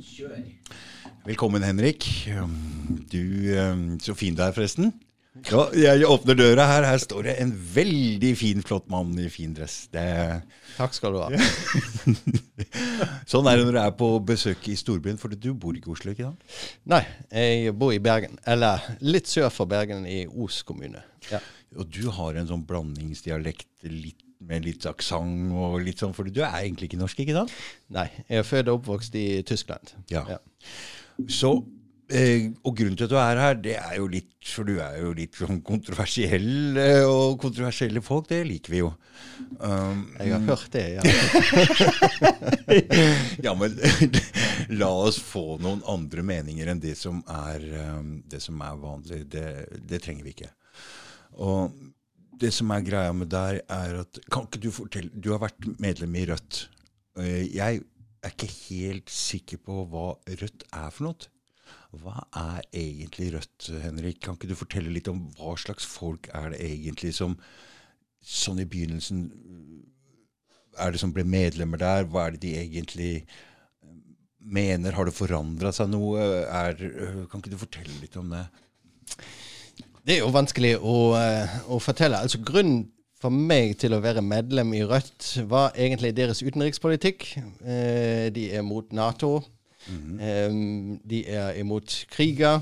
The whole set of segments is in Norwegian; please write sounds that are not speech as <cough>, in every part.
Kjør. Velkommen, Henrik. Du, Så fin du er, forresten. Ja, jeg åpner døra her. Her står det en veldig fin, flott mann i fin dress. Det... Takk skal du ha. <laughs> sånn er det når du er på besøk i storbyen, for du bor ikke i Oslo, ikke sant? Nei, jeg bor i Bergen. Eller litt sør for Bergen, i Os kommune. Ja. Og du har en sånn blandingsdialekt litt med litt aksent og litt sånn, for du er egentlig ikke norsk, ikke sant? Nei, jeg er født og oppvokst i Tyskland. Ja. ja. Så, eh, Og grunnen til at du er her, det er jo litt For du er jo litt sånn kontroversiell, og kontroversielle folk, det liker vi jo. Um, jeg har hørt det, ja. <laughs> ja, men <laughs> la oss få noen andre meninger enn det som er, um, det som er vanlig. Det, det trenger vi ikke. Og det som er greia med der, er at Kan ikke du fortelle Du har vært medlem i Rødt. Jeg er ikke helt sikker på hva Rødt er for noe. Hva er egentlig Rødt, Henrik? Kan ikke du fortelle litt om hva slags folk er det egentlig som Sånn i begynnelsen Er det som ble medlemmer der? Hva er det de egentlig mener? Har det forandra seg noe? Er, kan ikke du fortelle litt om det? Det er jo vanskelig å, eh, å, fortelle. Altså Grunnen for meg til å være medlem i Rødt var egentlig deres utenrikspolitikk. Eh, de er mot Nato. Mm -hmm. de er imot kriger.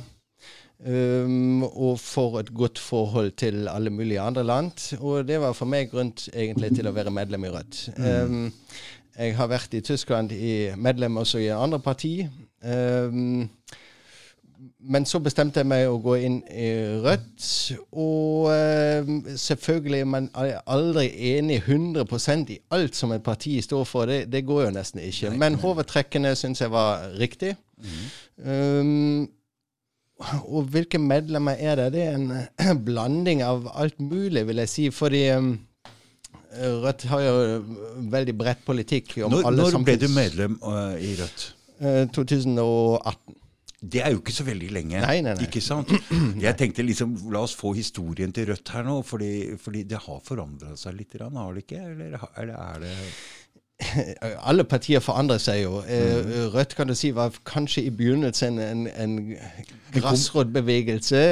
Um, og for et godt forhold til alle mulige andre land. Og det var for meg grunn egentlig til å være medlem i Rødt. Um, jeg har vært i Tyskland i medlem også i andre parti. Um, men så bestemte jeg meg å gå inn i Rødt. Og uh, selvfølgelig er aldri enig 100% i alt som et parti står for. Det, det går jo nesten ikke. Men hovedtrekkene syns jeg var riktig. Mm. Um, og hvilke medlemmer er det? Det er en <clears throat> blanding av alt mulig, vil jeg si. Fordi um, Rødt har jo veldig bredt politikk. om når, Når ble du medlem uh, i Rødt? 2018. Det er jo ikke så veldig lenge. Nei, nei, nei. ikke sant? <clears throat> Jeg tenkte liksom, La oss få historien til Rødt her nå, fordi, fordi det har forandra seg litt. Har det ikke? Eller, eller er det <laughs> alle partier forandrer seg jo. Eh, mm. Rødt kan du si var kanskje i begynnelsen en, en grasrotbevegelse.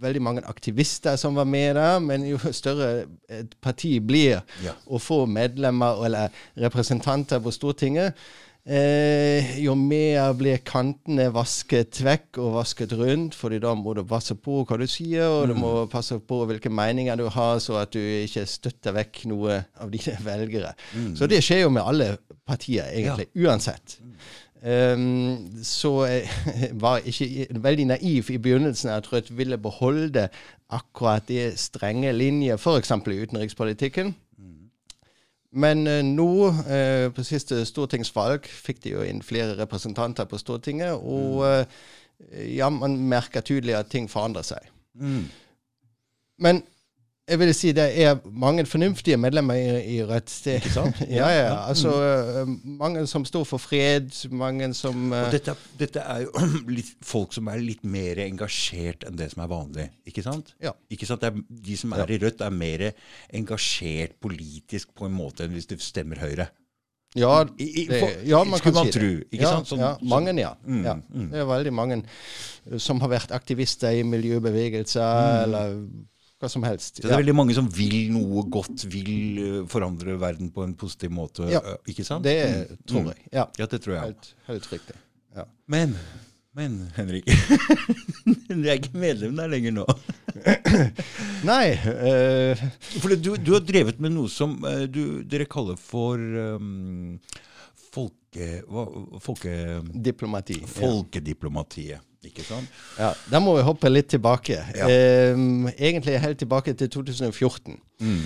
Veldig mange aktivister som var med der. Men jo større et parti blir, ja. og få medlemmer eller representanter på Stortinget, Eh, jo mer blir kantene vasket vekk og vasket rundt, fordi da må du passe på hva du sier, og du mm. må passe på hvilke meninger du har, så at du ikke støtter vekk noe av dine <laughs> velgere. Mm. Så det skjer jo med alle partier, egentlig, ja. uansett. Um, så jeg <laughs> var ikke veldig naiv i begynnelsen at Rødt ville beholde akkurat de strenge linjer, f.eks. i utenrikspolitikken. Men uh, nå, uh, på siste stortingsvalg, fikk de jo inn flere representanter på Stortinget. Og uh, ja, man merker tydelig at ting forandrer seg. Mm. Men jeg vil si det er mange fornuftige medlemmer i, i Rødt. Ikke sant? <laughs> ja, ja. Altså, mm. mange som står for fred, mange som uh, dette, dette, er jo <clears throat> litt, folk som er litt mer engasjert enn det som er vanlig. Ikke sant? Ja. Ikke sant? Er, de som er i Rødt, er mer engasjert politisk på en måte enn hvis du stemmer Høyre. Ja, det, ja man kan man si det. Ikke ja, sant? Sånn, ja, mange, ja. Mm, ja. Mm. Det er veldig mange som har vært aktivister i miljøbevegelser, mm. eller hva som helst. Så det er ja. veldig mange som vil noe godt, vil uh, forandre verden på en positiv måte. Ja. Uh, ikke sant? Det mm. tror jeg. Ja. ja, det tror jeg. Helt, helt riktig. Ja. Men, men Henrik <laughs> Du er ikke medlem der lenger nå. <coughs> Nei. Uh, for du, du, har drevet med noe som du, dere kaller for um, folke... Hva, folke Diplomati. Folkediplomatiet. Ikke sant? Ja, Da må vi hoppe litt tilbake. Ja. Um, egentlig helt tilbake til 2014. Mm.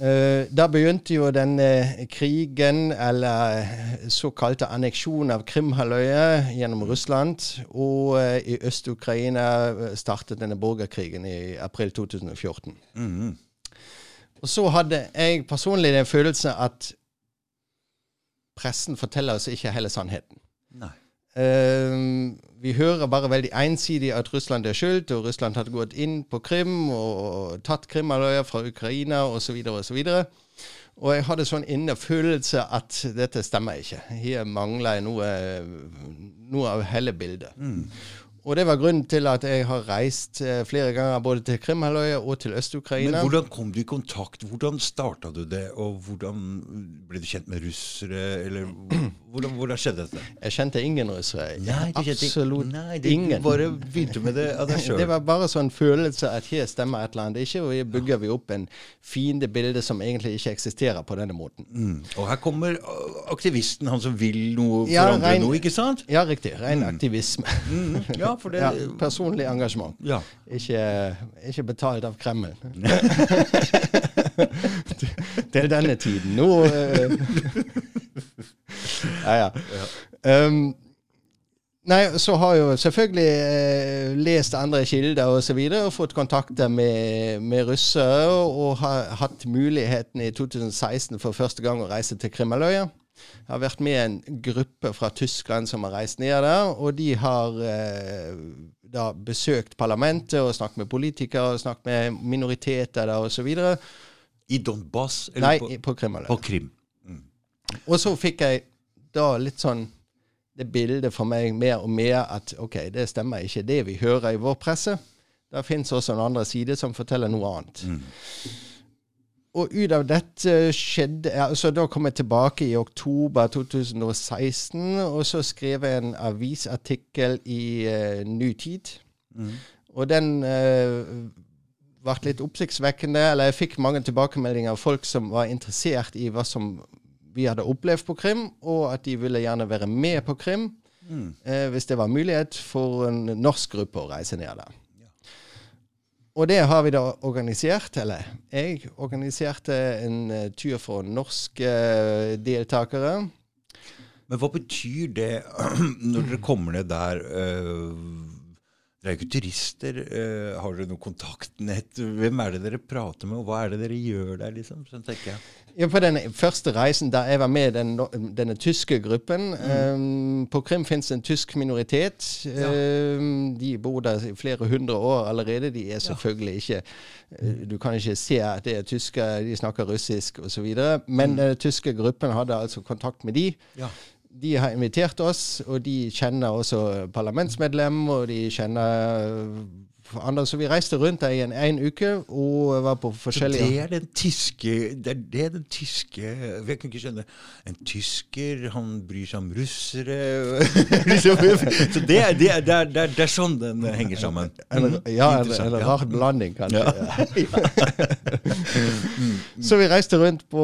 Uh, da begynte jo denne krigen, eller såkalte anneksjon av Krimhalvøya gjennom Russland. Og uh, i Øst-Ukraina startet denne borgerkrigen i april 2014. Mm. Og så hadde jeg personlig den følelsen at pressen forteller oss ikke hele sannheten. Nei. Uh, vi hører bare veldig ensidig at Russland er skyld, og Russland har gått inn på Krim og tatt Krimhalvøya fra Ukraina osv. osv. Og jeg hadde sånn innefølelse at dette stemmer ikke. Her mangler jeg noe, noe av hele bildet. Mm. Og det var grunnen til at jeg har reist eh, flere ganger både til Krimhalvøya og til Men Øst-Ukraina. hvordan kom du i kontakt? Hvordan starta du det? Og hvordan ble du kjent med russere? Eller <clears throat> hvordan, hvordan skjedde dette? Jeg kjente ingen russere. Nei, Absolutt Nei, det, ingen. Bare begynte med det av deg <laughs> sjøl. Det var bare sånn følelse at her stemmer et eller annet ikke, og her bygger vi opp en fiendebilde som egentlig ikke eksisterer på denne måten. Mm. Og her kommer uh, aktivisten, han som vil noe, Ja, forandre rein- noe, ikke sant? Ja, riktig. Ren aktivisme. Mm. Ja, <laughs> for det Ja, personlig engasjement. Ja. Ikke, ikke betalt av Kreml. <laughs> <laughs> Til denne tiden. Nå eh, <laughs> Ja, ja. Um, nei, så har jeg jo selvfølgelig eh, lest andre kilder og så videre, og fått kontakter med, med russere, og har hatt muligheten i 2016 for første gang å reise til Krimhalvøya. Jeg har vært med i en gruppe fra Tyskland som har reist ned der, og de har eh, da besøkt parlamentet og snakket med politikere og snakket med minoriteter der osv. I Donbass? Nei, på, på Krimhalvøya. på Krim? Og så fikk jeg da litt sånn det bildet for meg mer og mer at ok, det stemmer ikke det vi hører i vår presse. Det fins også en andre side som forteller noe annet. Og ut av dette skjedde altså Da kom jeg tilbake i oktober 2016, og så skrev jeg en avisartikkel i uh, Ny Tid. Og den uh, ble litt oppsiktsvekkende. Eller jeg fikk mange tilbakemeldinger av folk som var interessert i hva som vi hadde opplevd på Krim, og at de ville gjerne være med på Krim. eh, hvis det var mulighet for en norsk gruppe å reise ned der. Og det har vi da organisert, eller jeg organiserte en eh, tur for norske eh, deltakere. Men hva betyr det <clears throat> når dere kommer ned der? øh, dere er jo ikke turister. har dere noe kontaktnett? Hvem er det dere prater med, og hva er det dere gjør der? liksom? Sånn tenker jeg. Ja, på den første reisen da jeg var med i den, denne tyske gruppen eh, På Krim fins en tysk minoritet. Eh, de bor der i flere hundre år allerede. De er selvfølgelig ikke eh, Du kan ikke se at det er tyskere, de snakker russisk osv. Men den tyske gruppen hadde altså kontakt med de. Ja. De har invitert oss, og de kjenner også parlamentsmedlem, og de kjenner Så vi reiste rundt der i en, en uke og var på forskjellige det er den tyske Det er det den tyske Jeg kan ikke skjønne En tysker, han bryr seg om russere <laughs> liksom, Så det er, det, er, det, er, det, er, sånn den henger sammen. En, Mhm. ja, en, en ja. rar blanding, kanskje. <laughs> så vi reiste rundt på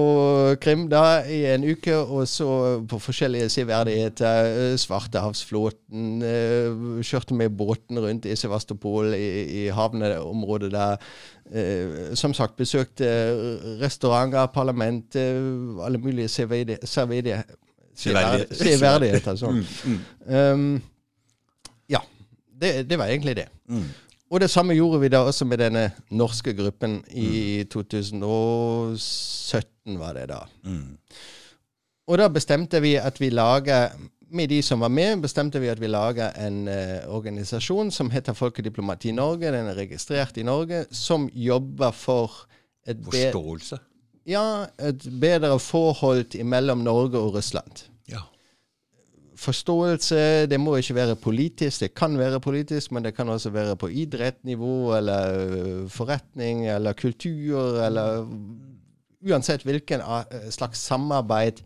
Krim da i en uke, og så på forskjellige severdigheter. eh, Svartehavsflåten. eh, Kjørte med båten rundt i Sevastopol, i, i havneområdet der. Eh, som sagt, besøkte restauranter, parlament, eh, alle mulige severdi- Severdigheter. severdigheter. Sånn. Mm, mm, Um, ja. Det, det var egentlig det. mm. Og det samme gjorde vi da også med denne norske gruppen i 2017, var det da. Mm. Og da bestemte vi at vi lager med de som var med, bestemte vi at vi lager en eh, organisasjon som heter Folkediplomati Norge. Den er registrert i Norge, som jobber for et, Forståelse. ja, et bedre forhold mellom Norge og Russland. Ja. forståelse. Det må ikke være politisk. Det kan være politisk, men det kan også være på idrettsnivå eller forretning eller kultur eller Uansett hvilken slags samarbeid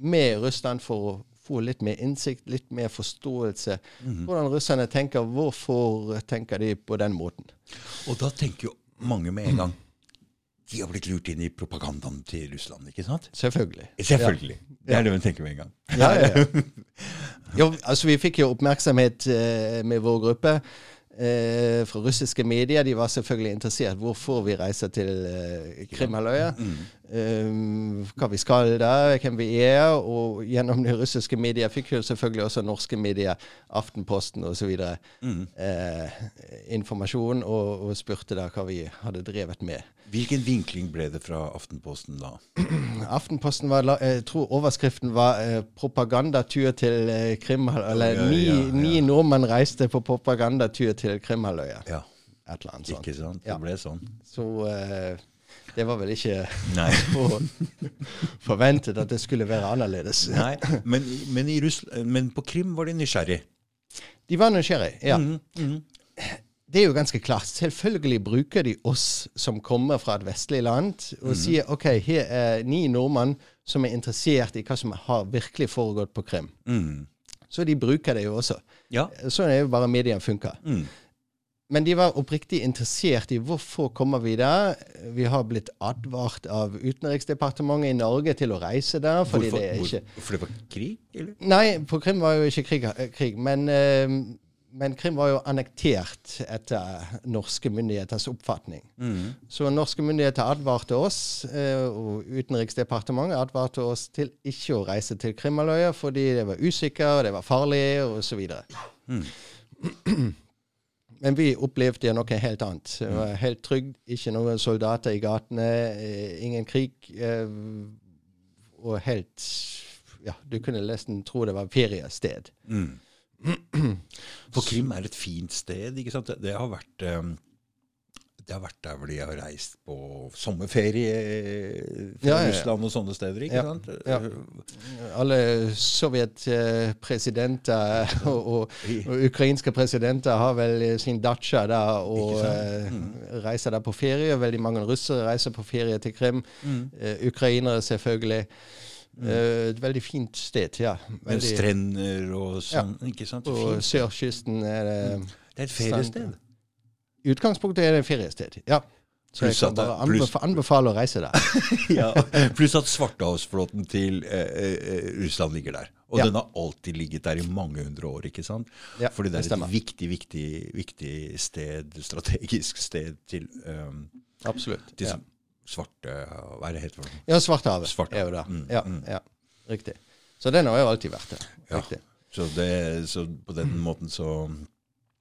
med Russland for å få litt mer innsikt, litt mer forståelse. Hvordan russerne tenker, hvorfor tenker de på den måten? Og da tenker jo mange med en gang De har blitt lurt inn i propagandaen til Russland, ikke sant? Selvfølgelig. Selvfølgelig. Det er det hun tenker med en gang. Ja, ja, ja. <laughs> Jo, altså vi fikk jo oppmerksomhet eh, med vår gruppe eh, fra russiske medier. De var selvfølgelig interessert hvorfor vi reiser til eh, Krimhalvøya. Eh, hva vi skal der, hvem vi er. Og gjennom de russiske medier fikk jo selvfølgelig også norske medier, Aftenposten osv. Eh, informasjon, og, og spurte da hva vi hadde drevet med. Hvilken vinkling ble det fra Aftenposten da? <clears throat> Aftenposten var, jeg tror overskriften var eh, 'Propagandatur til eh, Krimhalvøya'. Eller Ja, ja, ni, ja, ni nordmenn reiste på propagandatur til Krimhalvøya. Ja, Et eller annet sånt. ikke sant? Ja. Det ble sånn. Så, eh, Det var vel ikke <laughs> forventet at det skulle være annerledes. Nei. Men, men, men på Krim var de nysgjerrig. De var nysgjerrige, ja. Mm mhm. Det er jo ganske klart. Selvfølgelig bruker de oss som kommer fra et vestlig land, og sier OK, her er ni nordmenn som er interessert i hva som har virkelig foregått på Krim. Mm. Så de bruker det jo også. Ja. Sånn er jo bare mediene funker. Mm. Men de var oppriktig interessert i hvorfor kommer vi der. Vi har blitt advart av Utenriksdepartementet i Norge til å reise der. fordi Hvorfor, det er hvor, fordi for det var krig, eller? Nei, på Krim var jo ikke krig, eh, krig men, eh, men Krim var jo annektert etter norske myndigheters oppfatning. Mm. Så norske myndigheter advarte oss, eh, og Utenriksdepartementet advarte oss til ikke å reise til Krimhalvøya fordi det var usikker, det var farlig osv. <clears throat> Men vi opplevde noe helt annet. Det var helt trygt, ikke noen soldater i gatene, eh, ingen krig. Eh, og helt Ja, du kunne nesten tro det var feriested. Mm. For Krim er et fint sted. ikke sant? Det, har vært eh, det har vært der hvor de har reist på sommerferie fra Ja, ja, ja. Russland og sånne steder. ikke sant? ja. Alle sovjetpresidenter <laughs> og, og, og ukrainske presidenter har vel sin datsja der og mm. eh, reiser der på ferie. Veldig mange russere reiser på ferie til Krim. Mm. ukrainere, selvfølgelig. Eh, et veldig fint sted, ja. Veldig, strender og sånn. ikke sant? Og sørkysten er det Det er et feriested. I utgangspunktet er det et feriested, ja. Så jeg kan bare anbef anbefale å reise der. <laughs> ja. Pluss at Svartehavsflåten til eh, eh, Russland ligger der. Og Ja. den har alltid ligget der i mange hundre år. ikke sant? Ja, Fordi det det er det et viktig, viktig, viktig sted, strategisk sted til, um, Absolutt. til Ja. Svarte Hva er det heter noe? Ja, Svartehavet Svarte. er jo det. Mm, Ja, mm. ja, riktig. Så den har jo alltid vært der. Ja. Riktig. Så, det, så på den måten så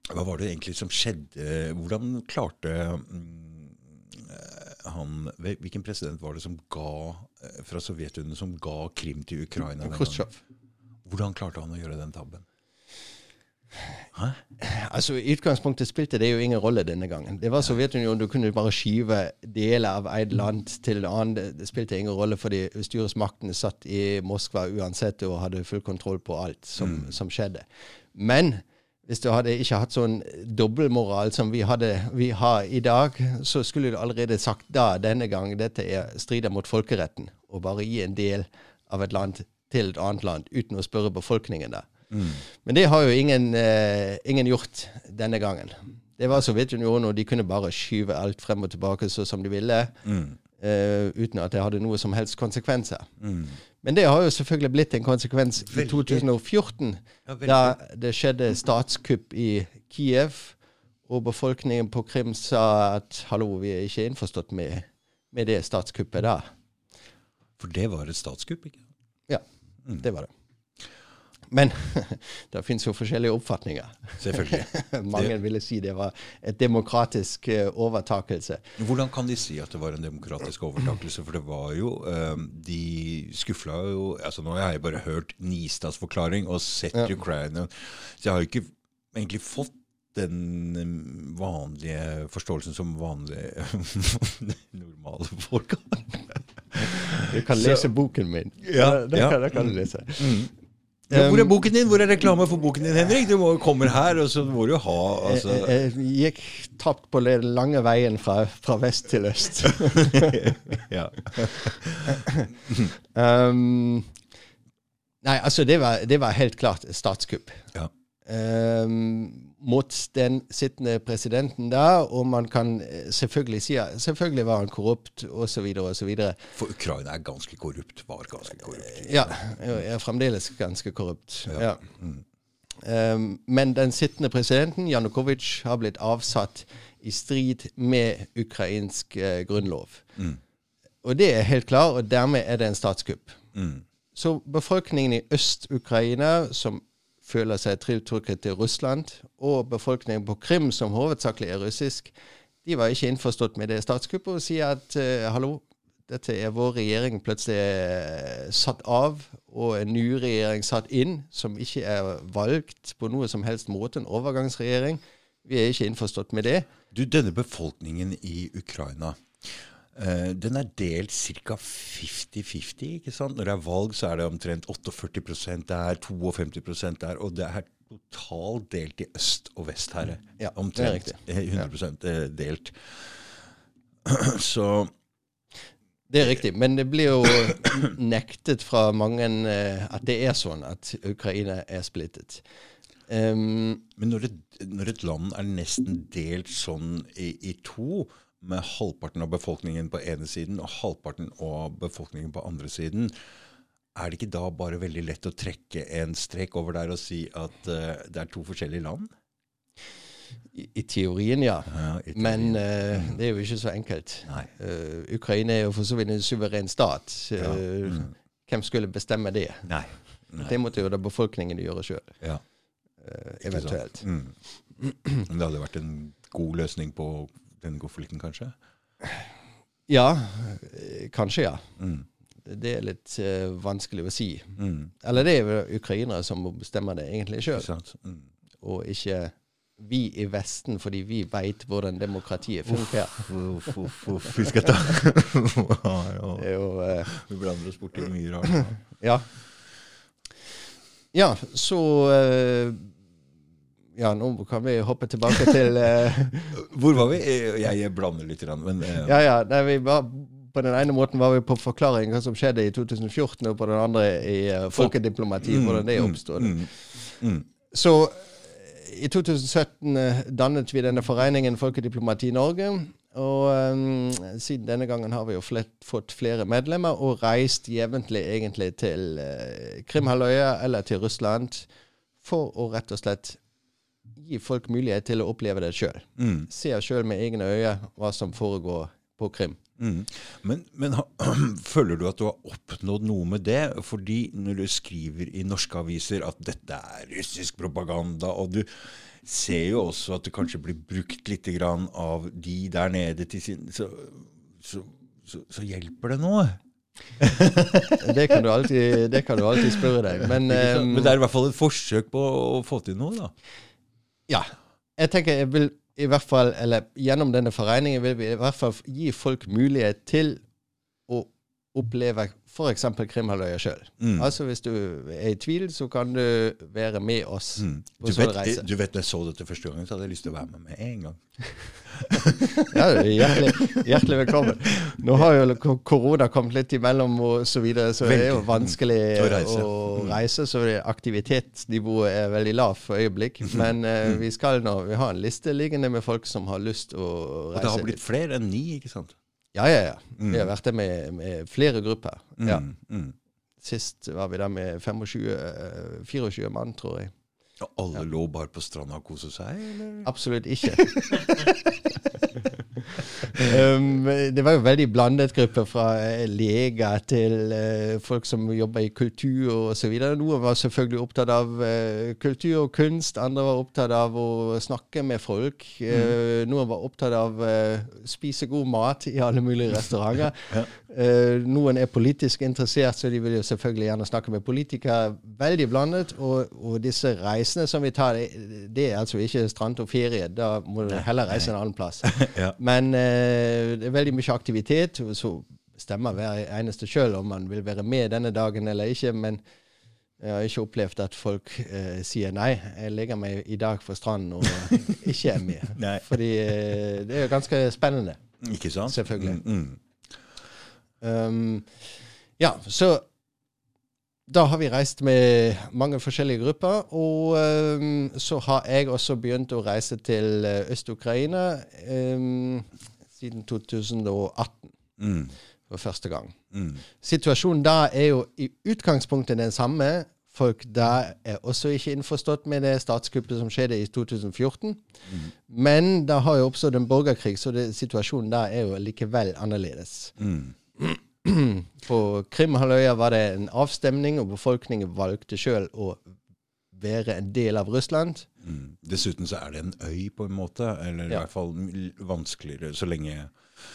Hva var det egentlig som skjedde? Hvordan klarte mm, han Hvilken president var det som ga eh, fra Sovjetunionen som ga Krim til Ukraina? Hvordan klarte han å gjøre den tabben? Hæ? Altså, I utgangspunktet spilte det jo ingen rolle denne gangen. Det var Sovjetunionen. Du kunne bare skyve deler av et land til et annet. Det- spilte ingen rolle, fordi styresmaktene satt i Moskva uansett og hadde full kontroll på alt som, som skjedde. Men hvis du hadde ikke hatt sånn dobbeltmoral som vi, hadde, vi har i dag, så skulle du allerede sagt da, denne gang, dette er strider mot folkeretten. Å bare gi en del av et land til et annet land uten å spørre befolkningen der. Men det har jo ingen, eh, ingen gjort denne gangen. Det var Sovjetunionen, og de kunne bare skyve alt frem og tilbake så som de ville, eh, uten at det hadde noe som helst konsekvenser. Men det har jo selvfølgelig blitt en konsekvens i 2014, Ja, da det skjedde statskupp i Kiev, og befolkningen på Krim sa at hallo, vi er ikke innforstått med, med det statskuppet da. For det var et statskupp, ikke Ja, det var det. Men <laughs> det fins jo forskjellige oppfatninger. Selvfølgelig. <laughs> Mange Det- ville si det var et demokratisk eh, overtakelse. Hvordan kan de si at det var en demokratisk overtakelse? For det var jo eh, De skufla jo altså Nå har jeg bare hørt Nistads forklaring og sett Ja. Ukraina. Så jeg har jo ikke egentlig fått den eh, vanlige forståelsen som vanlige <laughs> normale folk har. Du kan Så- lese boken min. Ja, det, ja. kan, det kan du lese. Ja, hvor er boken din? Hvor er reklame for boken din, Henrik? Du må, kommer her, og så må du ha altså, Jeg, jeg gikk tapt på den lange veien fra, fra vest til øst. <laughs> um, <laughs> nei, altså, det var, det var helt klart statskupp. Ja. Um, mot den sittende presidenten da, og man kan eh, selvfølgelig si at selvfølgelig var han korrupt, osv., osv. For Ukraina er ganske korrupt. Var ganske korrupt. Ja, er fremdeles ganske korrupt. Ja. Ja. Um, men den sittende presidenten, Janukovitsj, har blitt avsatt i strid med ukrainsk uh, grunnlov. Og det er helt klart, og dermed er det en statskupp. Så befolkningen i Øst-Ukraina, som føler seg tiltrukket til Russland, og befolkningen på Krim, som hovedsakelig er russisk, de var ikke innforstått med det statskuppet og sier at eh, hallo, dette er vår regjering plutselig eh, satt av, og en ny regjering satt inn, som ikke er valgt på noe som helst måte, en overgangsregjering. Vi er ikke innforstått med det. Du, denne befolkningen i Ukraina den er delt ca. 50-50. ikke sant? Når det er valg, så er det omtrent 48% der, 52% der. Og det er totalt delt i øst og vest her. Ja, omtrent eh, 100 eh, delt. Så Det er riktig, men det blir jo nektet fra mange eh, at det er sånn at Ukraina er splittet. Um, Men når et, når et land er nesten delt sånn i, i to, med halvparten av befolkningen på ene siden og halvparten av befolkningen på andre siden, er det ikke da bare veldig lett å trekke en strek over der og si at uh, det er to forskjellige land? i, I teorien, ja. Ja, i Men teorien. eh, det er jo ikke så enkelt. Eh, Ukraina er jo for så vidt en suveren stat. Ja, mm. Hvem skulle bestemme det? Nei. Nei. Det måtte jo da befolkningen gjøre sjøl, Ja, eventuelt. Mm. Men det hadde vært en god løsning på den konflikten, kanskje? Ja, kanskje ja. Mm. Det er litt uh, vanskelig å si. Mm. Eller det er jo ukrainere som må bestemme det egentlig sjøl. Mm. og ikke vi i Vesten, fordi vi veit hvordan demokratiet funker. Uff, uff, uff. Vi skal ta <laughs> eh, Vi blander oss borti mye rart. Ja. Ja, så eh, Ja, nå kan vi hoppe tilbake til uh, <laughs> Hvor var vi? Jeg, jeg blander litt, men uh, Ja, ja. Nei, vi var, på den ene måten var vi på forklaring hva som skjedde i 2014, og på den andre i uh, folkediplomati, Mm, hvordan det mm, oppstod. mm, mm. Så i 2017 eh, dannet vi denne foreningen Folkediplomati Norge. Og um, siden denne gangen har vi jo flett, fått flere medlemmer og reist jevnlig egentlig til uh, Krimhalvøya eller til Russland for å rett og slett gi folk mulighet til å oppleve det sjøl. Mm. Se sjøl med egne øyne hva som foregår på Krim. Mm. Men, men ha- <clears throat> føler du at du har oppnådd noe med det? Fordi når du skriver i norske aviser at dette er russisk propaganda, og du ser jo også at det kanskje blir brukt litt grann av de der nede til sin Så, så, så, så hjelper det noe. <laughs> Det kan du alltid, det kan du alltid spørre deg. Men, eh, Men det er i hvert fall et forsøk på å få til noe, da. Ja. Jeg tenker jeg vil i hvert fall, eller gjennom denne foreningen vil vi i hvert fall gi folk mulighet til å oppleve f.eks. Krimhalvøya sjøl. Mm. Altså hvis du er i tvil, så kan du være med oss Mm. på sånn reise. du vet, når jeg så dette første gangen, så hadde jeg lyst til å være med med en gang. <laughs> Ja, er hjertelig, hjertelig velkommen. Nå har jo korona kommet litt imellom og så videre, så det er jo vanskelig Å å reise. reise. Mm. så det aktivitetsnivået er veldig lavt for øyeblikk. Men Mm. eh, vi skal nå, vi har en liste liggende med folk som har lyst å reise. Og det har blitt flere enn ni, ikke sant? Ja, ja, ja. Vi har vært der med, med flere grupper. Ja. Mm, mm. Sist var vi der med 25, eh, 24 mann, tror jeg. Og alle lå bare på stranda og koste seg, eller? Absolutt ikke. <laughs> um, det var jo veldig blandet gruppe, fra eh, leger til uh, folk som jobber i kultur osv. Noen var selvfølgelig opptatt av uh, kultur og kunst, andre var opptatt av å snakke med folk. Eh, noen var opptatt av å spise god mat i alle mulige restauranter. Eh, noen er politisk interessert, så de vil jo selvfølgelig gjerne snakke med politikere. Veldig blandet. Og, og disse reisene som vi tar, det, det er altså ikke strand og ferie. Da må du heller reise en annen plass. <laughs> Ja. Men eh, det er veldig mye aktivitet. og Så stemmer hver eneste sjøl om man vil være med denne dagen eller ikke. Men jeg har ikke opplevd at folk eh, sier nei, jeg legger meg i dag for stranden og <laughs> ikke er med. Fordi eh, det er jo ganske spennende. Ikke sant? Selvfølgelig. Mm, mm. Um, ja, så da har vi reist med mange forskjellige grupper. Og um, så har jeg også begynt å reise til uh, Øst-Ukraina um, siden 2018 Mm, for første gang. mm. Situasjonen da er jo i utgangspunktet den samme. Folk da er også ikke innforstått med det statskuppet som skjedde i 2014. Men da har jo oppstått en borgerkrig, så det, situasjonen da er jo likevel annerledes. Mm. <clears throat> På Krimhalvøya var det en avstemning, og befolkningen valgte sjøl å være en del av Russland. Mm. Dessuten så er det en øy, på en måte. Eller i hvert fall vanskeligere så lenge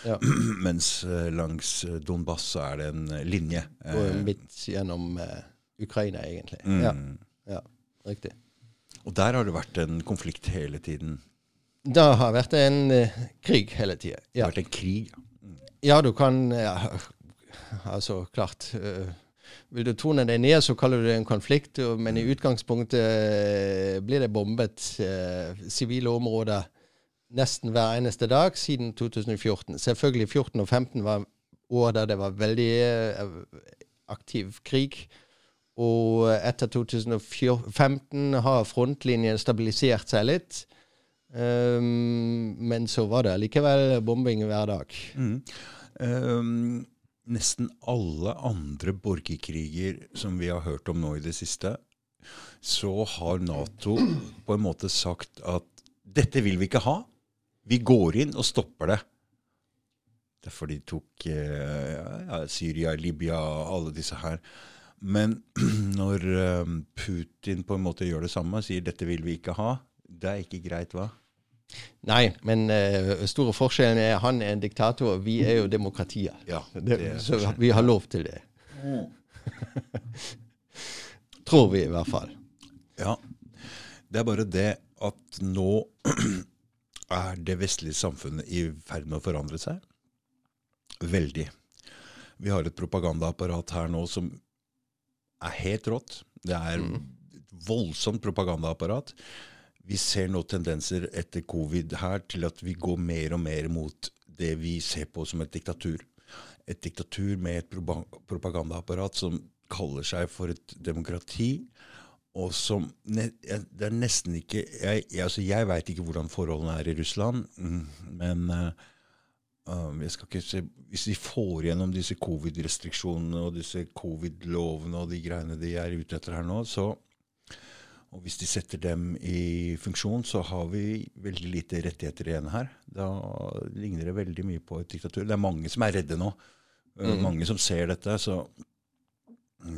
Ja. <clears throat> Mens eh, langs eh, Donbass så er det en eh, linje. Og midt gjennom uh, Ukraina, egentlig. mm. Ja, ja, riktig. Og der har det vært en konflikt hele tiden. Det har vært en uh, krig hele tida. Det har vært en krig. Ja, du kan ja, <laughs> Altså, klart. øh, vil du tone deg ned, så kaller du det en konflikt, men i utgangspunktet øh, blir det bombet øh, sivile områder nesten hver eneste dag siden 2014. Selvfølgelig 14 og 15 var år der det var veldig øh, aktiv krig. Og etter 2015 har frontlinjen stabilisert seg litt. Um, men så var det likevel bombing hver dag. Mm. Um, nesten alle andre borgerkriger som vi har hørt om nå i det siste, så har Nato på en måte sagt at dette vil vi ikke ha. Vi går inn og stopper det. Derfor de tok eh, ja, Syria, Libya, alle disse her. Men <clears throat> når eh, Putin på en måte gjør det samme, sier dette vil vi ikke ha, det er ikke greit, hva? Nei, men uh, store forskjellen er han er en diktator, og vi er jo demokratier. Ja, er så vi har lov til det. <laughs> Tror vi, i hvert fall. Ja. Det er bare det at nå <clears throat> er det vestlige samfunnet i ferd med å forandre seg. Veldig. Vi har et propagandaapparat her nå som er helt rått. Det er et voldsomt propagandaapparat. Vi ser nå tendenser etter covid her til at vi går mer og mer mot det vi ser på som et diktatur. Et diktatur med et propagandaapparat som kaller seg for et demokrati, og som Det er nesten ikke Jeg, altså jeg veit ikke hvordan forholdene er i Russland, mm, men eh, um, jeg skal ikke se, Hvis de får gjennom disse covid-restriksjonene og disse covid-lovene og de greiene de er ute etter her nå, så og hvis de setter dem i funksjon, så har vi veldig lite rettigheter igjen her. Da ligner det veldig mye på et diktatur. Det er mange som er redde nå. Mm. Mange som ser dette. Så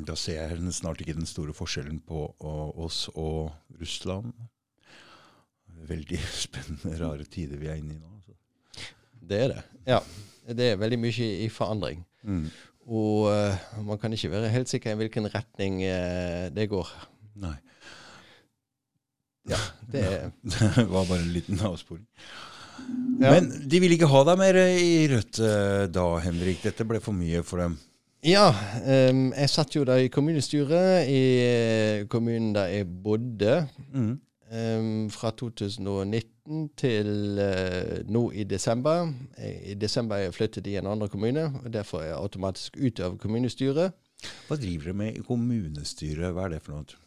da ser jeg snart ikke den store forskjellen på oss og Russland. Veldig <laughs> spennende, rare tider vi er inne i nå. Så. Det er det. Ja. Det er veldig mye i forandring. Mm. Og uh, man kan ikke være helt sikker i hvilken retning uh, det går. Nei. Ja, det ja, <laughs> Det var bare en liten avsporing. Ja. Men de vil ikke ha deg mer i Rødt eh, da, Henrik. Dette ble for mye for dem. Ja, um, jeg satt jo da i kommunestyret i eh, kommunen der jeg bodde. Mm. Um, fra 2019 til uh, nå i desember. I desember er jeg flyttet i en andre kommune, og derfor er jeg automatisk ute av kommunestyret. Hva driver dere med i kommunestyret? Hva er det for noe?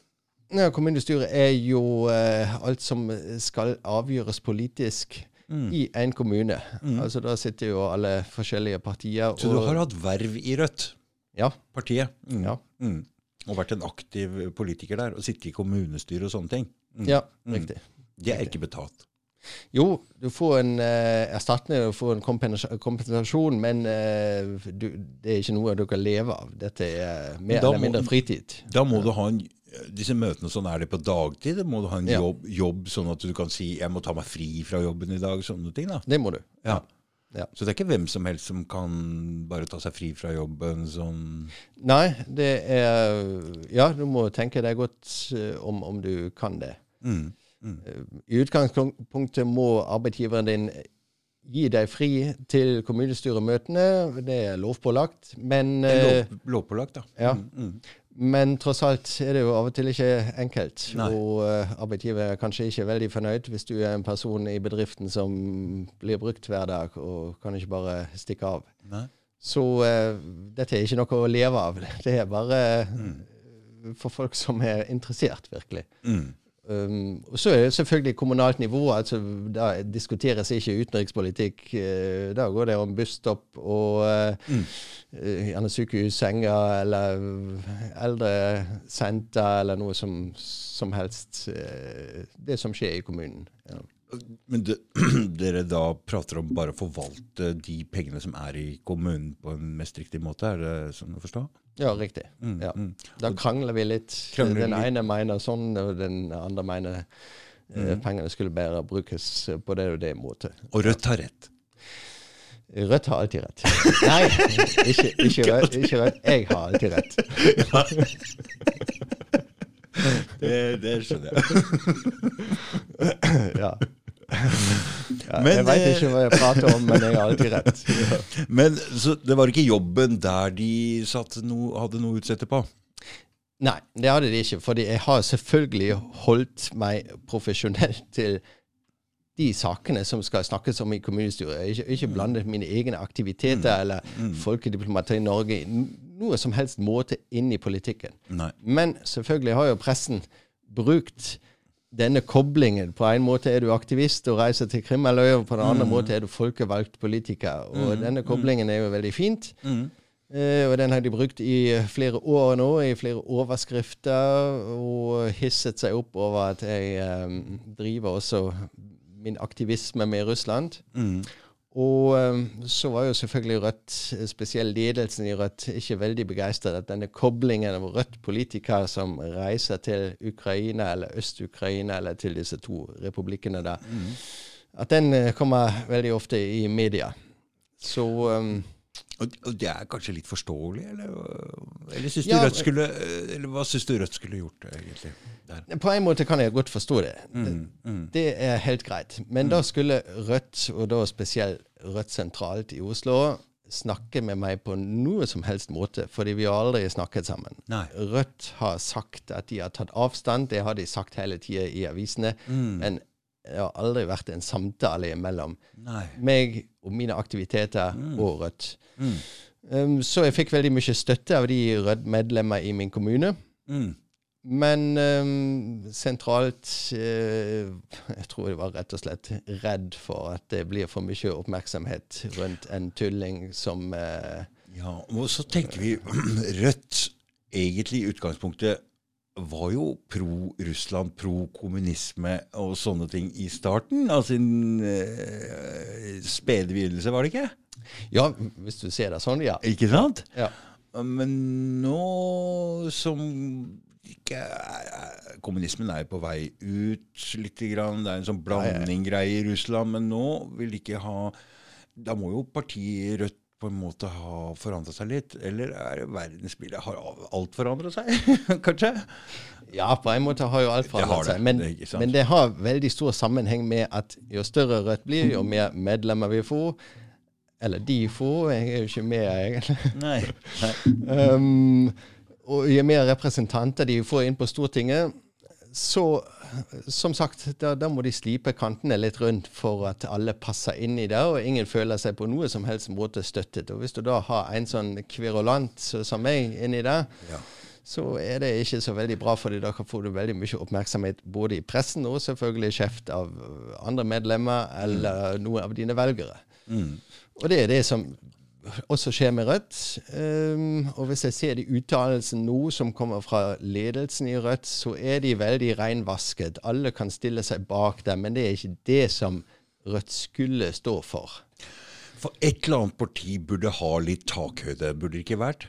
Ja, kommunestyret er jo eh, alt som skal avgjøres politisk Mm. i en kommune. Mm. Altså Da sitter jo alle forskjellige partier Så du har hatt verv i Rødt? Ja. Partiet? Mm. Ja. Mm. Og vært en aktiv politiker der, og sittet i kommunestyret og sånne ting? Mm. Ja, Mm. riktig. Det er ikke betalt. Jo, du får en eh, erstatning, du får en kompensasjon, men eh, du, det er ikke noe du kan leve av. Dette er mer må, eller mindre fritid. Da må du ha en disse møtene sånn er det på dagtid? Må du ha en Ja. jobb, jobb sånn at du kan si 'jeg må ta meg fri fra jobben i dag'? Sånne ting, da. Det må du. Ja. Ja. Så det er ikke hvem som helst som kan bare ta seg fri fra jobben sånn Nei, det er Ja, du må tenke deg godt eh, om, om du kan det. mm. Mm. I utgangspunktet må arbeidsgiveren din gi deg fri til kommunestyremøtene. Det er lovpålagt. Men, Det er eh, lov, lovpålagt, da. ja. Mm. Mm. Men tross alt er det jo av og til ikke enkelt. Nei. Og uh, arbeidsgiver er kanskje ikke veldig fornøyd hvis du er en person i bedriften som blir brukt hver dag og kan ikke bare stikke av. Nei. Så uh, dette er ikke noe å leve av. Det er bare Mm. for folk som er interessert, virkelig. Mm. Um, og så er det selvfølgelig kommunalt nivå. altså Da diskuteres ikke utenrikspolitikk. eh, Da går det om busstopp og uh, Mm. eh, gjerne sykehussenger eller eldresenter eller noe som, som helst. Uh, Det som skjer i kommunen. Ja. Men de, <clears throat> dere da prater om bare å forvalte de pengene som er i kommunen på en mest riktig måte, er det sånn å forstå? Ja, riktig. Mm. Ja. Mm. Da krangler vi litt. Krangler den litt. ene mener sånn, og den andre mener mm. pengene skulle bare brukes på det og det måte. Og Rødt har rett. Rødt har alltid rett. Nei, ikke, ikke, rødt, <laughs> ikke Rødt. Jeg har alltid rett. <laughs> Det, det skjønner jeg. Ja. Ja, Men, jeg veit eh, ikke hva jeg prater om, men jeg har alltid rett. <laughs> Men så det var ikke jobben der de noe, hadde noe å utsette på? Nei, det hadde de ikke. fordi jeg har selvfølgelig holdt meg profesjonell til de sakene som skal snakkes om i kommunestyret. Ikke, ikke blandet mine egne aktiviteter eller folkediplomati i Norge i noe som helst måte inn i politikken. Nei. Men selvfølgelig har jo pressen brukt denne koblingen. På en måte er du aktivist og reiser til Krimhalvøya, på den andre måte er du folkevalgt politiker. Og denne koblingen er jo veldig fint. Eh, og den har de brukt i flere år nå, i flere overskrifter, og hisset seg opp over at jeg eh, driver også min aktivisme med Russland. Og eh, så var jo selvfølgelig Rødt, spesielt ledelsen i Rødt, ikke veldig begeistret at denne koblingen av Rødt-politikere som reiser til Ukraina eller Øst-Ukraina eller til disse to republikkene der, at den eh, kommer veldig ofte i media. Så eh, Og, det er kanskje litt forståelig, eller, eller, syns du Ja, Rødt skulle, eller hva syns du Rødt skulle gjort, egentlig? Der? På en måte kan jeg godt forstå det. Mm, Det, det er helt greit. Men da skulle Rødt, og da spesielt Rødt sentralt i Oslo, snakke med meg på noe som helst måte, fordi vi har aldri snakket sammen. Nei. Rødt har sagt at de har tatt avstand, det har de sagt hele tida i avisene, men det har aldri vært en samtale mellom Nei. meg og mine aktiviteter og Rødt. Um, så jeg fikk veldig mye støtte av de Rødt-medlemmer i min kommune. Mm. Men um, sentralt uh, Jeg tror jeg var rett og slett redd for at det blir for mye oppmerksomhet rundt en tulling som uh, Ja, og så tenker vi <clears throat> Rødt egentlig i utgangspunktet var jo pro-Russland, pro-kommunisme og sånne ting i starten av sin eh, spede begynnelse, var det ikke? Ja, hvis du ser det sånn, ja. Ikke sant? ja. Men nå som ikke Kommunismen er jo på vei ut lite grann. Det er en sånn blanding-greie i Russland. Men nå vil de ikke ha Da må jo partiet Rødt på en måte ha forandra seg litt? Eller er det verdensbildet Har alt forandra seg, <laughs> kanskje? Ja, på en måte har jo alt forandret seg. Men det men det har veldig stor sammenheng med at jo større Rødt blir, jo mer medlemmer vi får. Eller de får, jeg er jo ikke med, egentlig. <laughs> Nei. Nei. <laughs> Um, og jo mer representanter de får inn på Stortinget, så som sagt, da, da må de slipe kantene litt rundt for at alle passer inn i det, og ingen føler seg på noe som helst måte støttet. Og hvis du da har en sånn kverulant som meg inni der, Ja. så er det ikke så veldig bra, for da får du veldig mye oppmerksomhet både i pressen og selvfølgelig kjeft av andre medlemmer eller noen av dine velgere. Og det er det som også skjer med Rødt. Um, og hvis jeg ser de uttalelsene nå som kommer fra ledelsen i Rødt, så er de veldig reinvasket. Alle kan stille seg bak dem, men det er ikke det som Rødt skulle stå for. For et eller annet parti burde ha litt takhøyde, burde det ikke vært?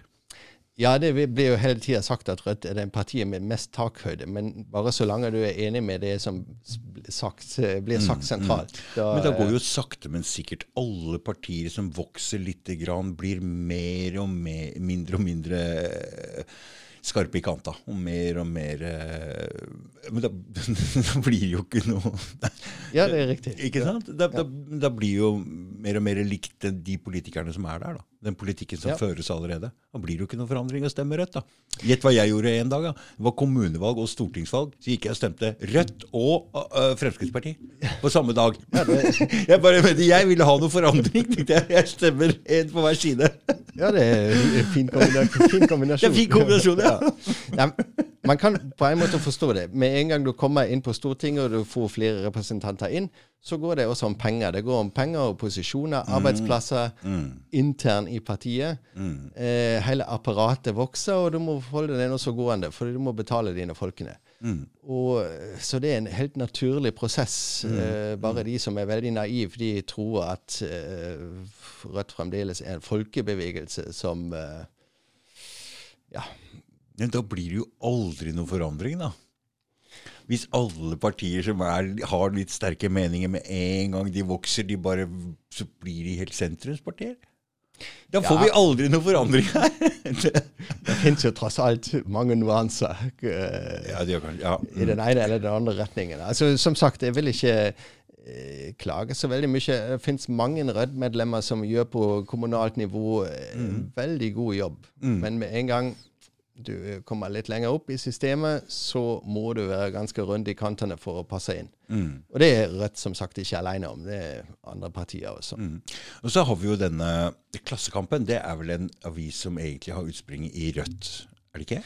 Ja, det blir jo hele tida sagt at Rødt er det partiet med mest takhøyde, men bare så lenge du er enig med det som sagt, blir sagt sentralt. Da, Men da går jo sakte, men sikkert alle partier som vokser lite grann, blir mer og mer, mindre og mindre eh, skarpe i kanta. Og mer og mer eh, Men da, <laughs> da blir jo ikke noe Ja, det er riktig. Ikke sant? Da, da, da blir jo mer og mer likt de politikerne som er der. da. Den politikken som Ja. føres allerede. Da blir det jo ikke noen forandring å stemme Rødt. da. Gjett hva jeg gjorde en dag. da. Det var kommunevalg og stortingsvalg. Så gikk jeg og stemte Rødt og uh, Fremskrittspartiet på samme dag. <laughs> jeg bare mente, jeg ville ha noe forandring. tenkte Jeg Jeg stemmer én på hver side. Ja, det er en fin kombinasjon. Fin kombinasjon. <laughs> Det er en fin kombinasjon, ja. ja. Man kan på en måte forstå det. Med en gang du kommer inn på Stortinget og du får flere representanter inn, så går det også om penger. Det går om penger og posisjoner, arbeidsplasser intern i partiet. Eh, hele apparatet vokser, og du må holde det også gående, for du må betale dine folkene. Og, eh, så det er en helt naturlig prosess. Eh, bare de som er veldig naive, de tror at eh, Rødt fremdeles er en folkebevegelse som eh, Ja. Men da blir det jo aldri noen forandring, da. Hvis alle partier som er, har litt sterke meninger med en gang de vokser, de bare, så blir de helt sentrumspartier. Da får Ja. vi aldri noen forandring her. <laughs> Det finnes jo tross alt mange nuanser eh, ja, det kan, ja. i den ene eller den andre retningen. Altså, som sagt, jeg vil ikke eh, klage så veldig mye. Det fins mange Rødt-medlemmer som gjør på kommunalt nivå eh, en veldig god jobb. Men med en gang du kommer litt lenger opp i systemet, så må du være ganske rund i kantene for å passe inn. Og det er Rødt som sagt ikke alene om. Det er andre partier også. Mm. Og så har vi jo denne Klassekampen. Det er vel en avis som egentlig har utspring i Rødt, er det ikke?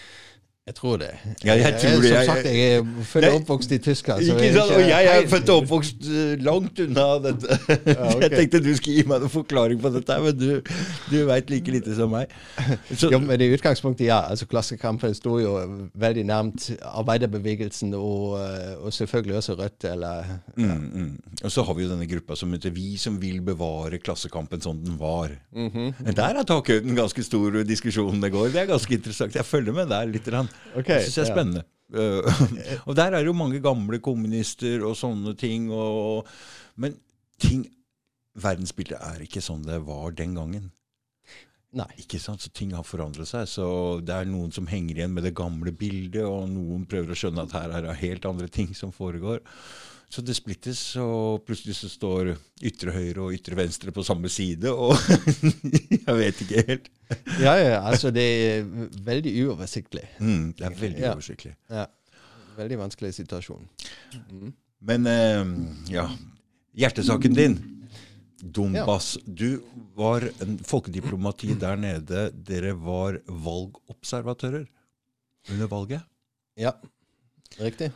Jeg tror det. Ja, jeg tror det. Som sagt, jeg er født og oppvokst i Tyskland. Ikke sant? Og jeg er født og oppvokst eh, langt unna dette. <laughs> ok. Jeg tenkte du skulle gi meg noen forklaring på dette, men du, du veit like lite som meg. Så, Jo, men i utgangspunktet, ja. altså Klassekampen sto jo veldig nærmt arbeiderbevegelsen og, eh, og selvfølgelig også Rødt, eller mm, mm. Og så har vi jo denne gruppa som heter Vi som vil bevare Klassekampen som den var. Mm -hmm. Der er takhøyden ganske stor diskusjon det går. Det er ganske interessant. Jeg følger med der litt. grann. Ok, det syns jeg er spennende. <laughs> Eh, og der er det jo mange gamle kommunister og sånne ting. Og, men ting Verdensbildet er ikke sånn det var den gangen. Nei. Ikke sant? Så ting har forandret seg. Så det er noen som henger igjen med det gamle bildet, og noen prøver å skjønne at her er det helt andre ting som foregår. Så det splittes, og plutselig så står ytre høyre og ytre venstre på samme side, og <laughs> jeg vet ikke helt. Ja, ja, altså det er veldig uoversiktlig. Mm, det er veldig Ja. uoversiktlig. Ja. Veldig vanskelig situasjon. Men eh, ja, hjertesaken din. Donbass. Du var en folkediplomati der nede. Dere var valgobservatører under valget. Ja, riktig.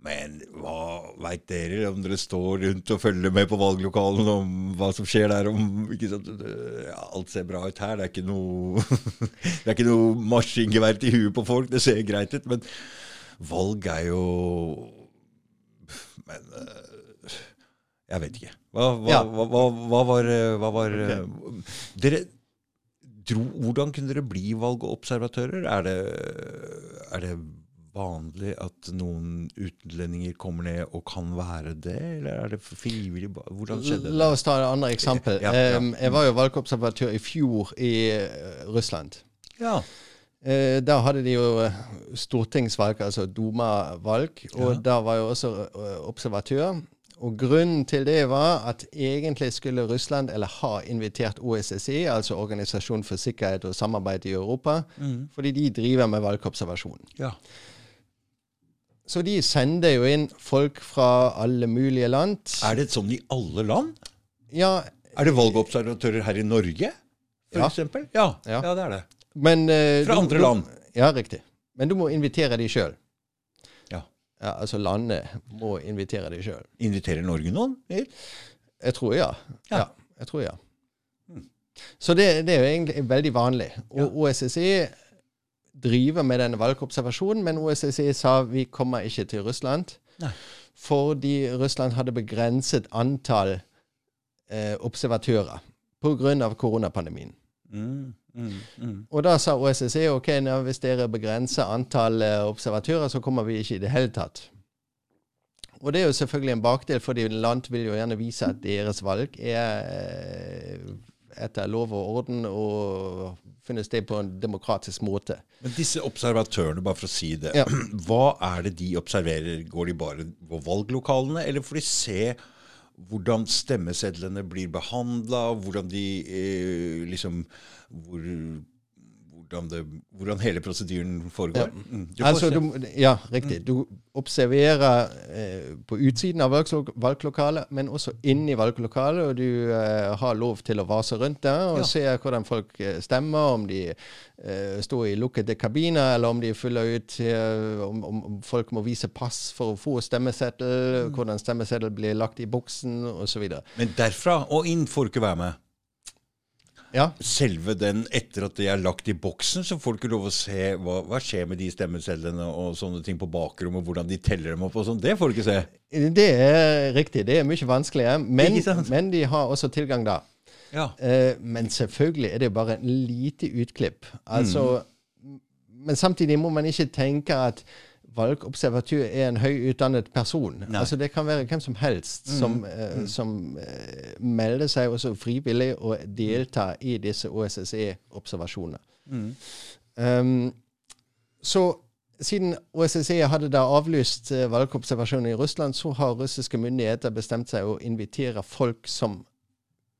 Men hva veit dere om dere står rundt og følger med på valglokalen om hva som skjer der? Om, alt ser bra ut her. Det er ikke noe, <laughs> det er ikke noe maskingevær til huet på folk. Det ser greit ut. Men valg er jo Men eh, jeg vet ikke. Hva, hva, Ja. hva, hva, var, eh, var okay. Dere dro Hvordan kunne dere bli valgobservatører? Er det, er det vanlig at noen utlendinger kommer ned og kan være det, eller er det frivillig? Hvordan skjedde det? La oss ta et annet eksempel. Ja, ja. Jeg var jo valgobservatør i fjor i eh, Russland. Ja. Eh, Da hadde de jo eh, stortingsvalg, altså Duma-valg, og Ja. da var jeg også observatør. Og grunnen til det var at egentlig skulle Russland, eller ha invitert OSSE, altså Organisasjon for sikkerhet og samarbeid i Europa, fordi de driver med valgobservasjon. ja. Så de sender jo inn folk fra alle mulige land. Er det sånn i alle land? Ja, Er det valgobservatører her i Norge, for Ja. Ja. Ja. ja, det er det. men uh, Fra du- andre du- land. Ja, riktig. Men du må invitere de sjøl. Ja. Ja, altså landet må invitere de sjøl. Inviterer Norge noen? Jeg tror ja. Ja. ja. jeg tror ja. Så det, det er jo egentlig veldig vanlig. Og OSSE driver med denne valgobservasjonen, men OSSE sa vi kommer ikke til Russland. Nei. Fordi Russland hadde begrenset antall eh, observatører pga. koronapandemien. Mm, mm, mm. Og da sa OSSE ok, nå, hvis dere begrenser antall eh, observatører, så kommer vi ikke i det hele tatt. Og det er jo selvfølgelig en bakdel, fordi land vil jo gjerne vise at deres valg er eh, etter lov og orden og finner sted på en demokratisk måte. Men disse observatørene, bare for å si det, Ja. <clears throat> hva er det de observerer? Går de bare på valglokalene, eller får de se hvordan stemmesedlene blir behandla, hvordan de eh, liksom hvor, hvordan, det, hvordan hele prosedyren foregår? Ja. Mm, du Altså, du, ja, riktig. Du observerer eh, på utsiden av valglo- valglokalet, men også inni valglokalet. Og du eh, har lov til å vase rundt der og Ja. se hvordan folk eh, stemmer. Om de eh, står i lukkede kabiner, eller om de fyller ut eh, om, om, om folk må vise pass for å få stemmeseddel, Mm. hvordan stemmeseddel blir lagt i boksen, osv. Men derfra og inn får du ikke være med. Ja. Selve den, etter at de er lagt i boksen, så får du ikke lov å se hva, hva skjer med de stemmecellene og sånne ting på bakrommet, hvordan de teller dem opp og sånn. Det får du ikke se. Det er riktig. Det er mye vanskeligere. Men, men de har også tilgang da. Ja. Eh, men selvfølgelig er det bare en lite utklipp. Altså, Mm. Men samtidig må man ikke tenke at valgobservatør er en høyutdannet person. Nei. Mm. Altså Det kan være hvem som helst som, eh, som eh, melder seg også frivillig og deltar i disse OSSE-observasjonene. Mm. Um, så siden OSSE hadde da avlyst valgobservasjonen valgobservasjoner i Russland, så har russiske myndigheter bestemt seg å invitere folk som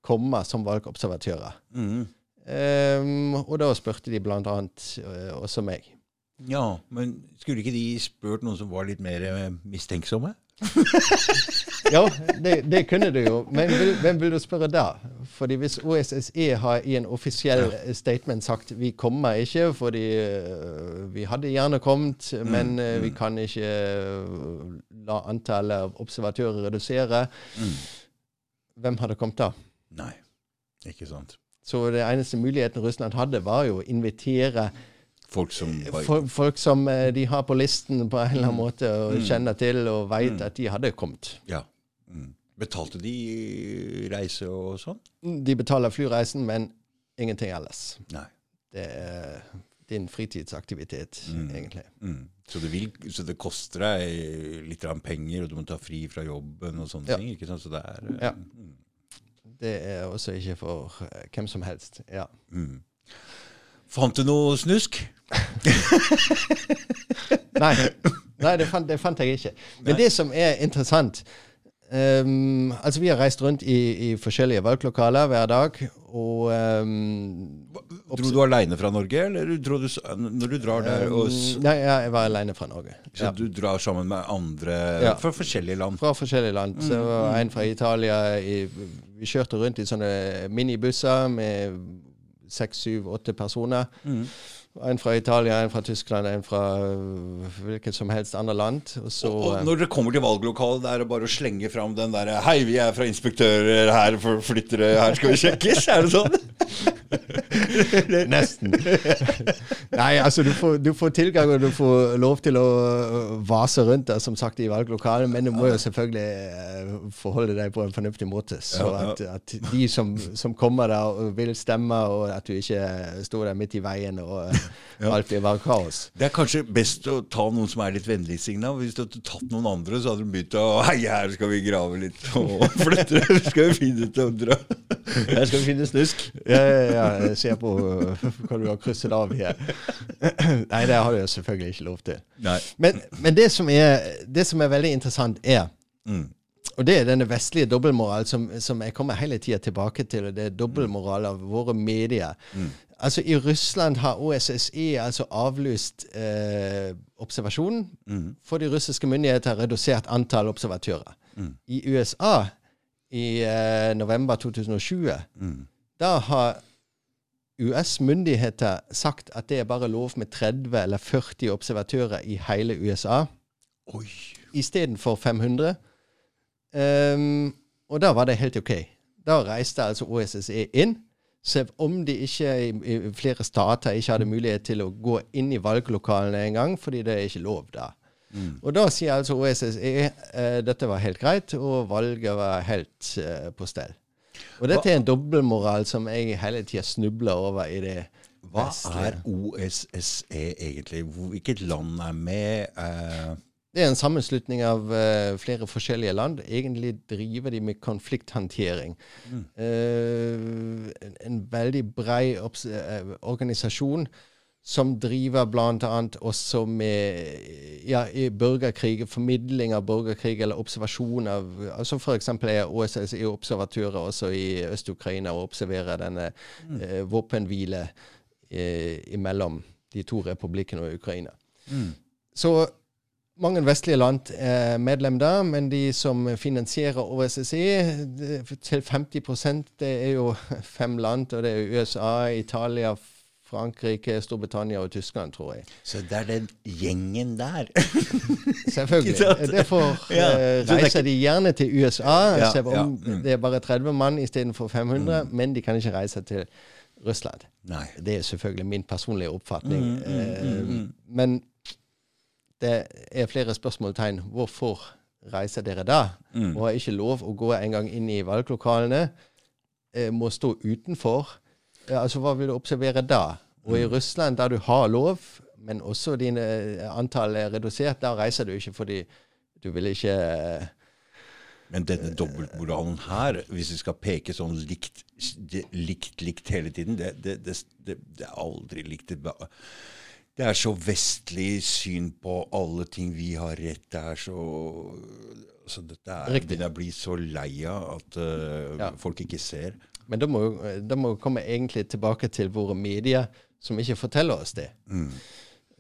kommer som valgobservatører. Mm. Um, og da spurte de annet uh, også meg. Ja, men skulle ikke de spurt noen som var litt mer eh, mistenksomme? <laughs> ja, det, det, kunne du jo. Men vil, hvem vil du spørre da? Fordi hvis OSSE har i en offisiell statement sagt vi kommer ikke fordi uh, vi hadde gjerne kommet, mm, men uh, vi mm. kan ikke la antallet av observatører redusere, mm. hvem hadde kommet da? Nei, ikke sant. Så det eneste muligheten Russland hadde, var jo å invitere Folk som, folk, folk som eh, de har på listen på en eller annen mm. måte og mm. kjenner til og veit mm. at de hadde kommet. Ja. Mm. Betalte de reise og sånn? De betaler flyreisen, men ingenting ellers. Nei. Det er din fritidsaktivitet, mm. egentlig. Mm. Så, det vil, så, det koster deg litt penger, og du må ta fri fra jobben og sånne ja. ting? ikke sant? Så det er... Ja. Det er også ikke for hvem som helst. Ja. Mm. Fant du noe snusk? <laughs> Nei, Nei det, fant, det, fant, jeg ikke. Men Nei. det som er interessant um, Altså, vi har reist rundt i, i, forskjellige valglokaler hver dag, og um, Dro du aleine fra Norge, eller dro du, når du drar der og um, Nei, ja, jeg var aleine fra Norge. Så ja. du drar sammen med andre ja. fra forskjellige land? Fra forskjellige land. Så mm, var mm. en fra Italia i, Vi kjørte rundt i sånne minibusser med seks, syv, åtte personer. Mm. En fra Italia, en fra Tyskland, en fra øh, hvilket som helst andre land. Og, så, og, og øh, når dere kommer til valglokalet, det er det bare å slenge fram den derre Hei, vi er fra inspektører her, flyttere, her skal vi sjekkes? Er det sånn? <laughs> Nesten. Nei, altså du får, du får, tilgang, og du får lov til å øh, vase rundt der, som sagt, i valglokalet, men du må jo selvfølgelig forholde deg på en fornuftig måte. Så at, at de som, som, kommer der og vil stemme, og at du ikke står der midt i veien og ja. alt blir bare kaos. Det er kanskje best å ta noen som er litt vennligsinna. Hvis du hadde tatt noen andre, så hadde du begynt å Hei, her skal vi grave litt og flytte. skal vi finne ut og dra. Her skal vi finne snusk. Ja, ja, ja. Jeg ser på hva du har krysset av her. Nei, det har du selvfølgelig ikke lov til. Men, men det, som er, det, som er, veldig interessant, er mm. Og det er denne vestlige dobbeltmoral som, som, jeg kommer hele tida tilbake til. og Det er dobbeltmoral av våre medier. Mm. Altså I Russland har OSSE altså avlyst eh, observasjonen, mm. for de russiske myndigheter har redusert antall observatører. Mm. I USA i eh, november 2020 mm. da har US myndigheter sagt at det er bare lov med 30 eller 40 observatører i hele USA. Istedenfor 500. Um, og da var det helt OK. Da reiste altså OSSE inn selv om de ikke i, i, flere stater ikke hadde mulighet til å gå inn i valglokalene engang, fordi det er ikke lov da. Mm. Og da sier altså OSSE eh, dette var helt greit, og valget var helt eh, på stell. Og dette er en dobbeltmoral som jeg hele tida snubler over i det Hva er OSSE egentlig? Hvilket land er med? Uh det er en sammenslutning av uh, flere forskjellige land. Egentlig driver de med konflikthåndtering. Mm. Uh, en, en, veldig brei uh, organisasjon som driver bl.a. også med ja, borgerkrig, formidling av borgerkrig eller observasjon av altså F.eks. er OSSE observatører også i Øst-Ukraina og observerer denne mm. våpenhvile imellom de to republikkene og Ukraina. Mm. Så mange vestlige land er medlem der, men de som finansierer OSSE til 50 det er jo <laughs> fem land, og det er USA, Italia, Frankrike, Storbritannia og Tyskland, tror jeg. Så det er den gjengen der? <laughs> Selvfølgelig. Derfor <laughs> ja. uh, reiser de gjerne til USA, ja, selv om ja. mm. det er bare 30 mann istedenfor 500, mm. men de kan ikke reise til Russland. Nei. Det er selvfølgelig min personlige oppfatning. Mm, uh, men det er flere spørsmålstegn. Hvorfor reiser dere da? Mm. Og har ikke lov å gå en gang inn i valglokalene. Eh, må stå utenfor. Eh, altså, Hva vil du observere da? Og i mm. Russland, der du har lov, men også dine eh, antall er redusert, der reiser du ikke fordi du vil ikke eh, men denne dobbeltmoralen her, hvis vi skal peke sånn likt, likt, likt hele tiden, det, det, det, det er aldri likt. Det er så vestlig syn på alle ting. Vi har rett. Det er så altså Dette er, Riktig. jeg blir så lei av at uh, Ja. folk ikke ser. Men da må da må vi komme egentlig tilbake til våre medier, som ikke forteller oss det. Mm.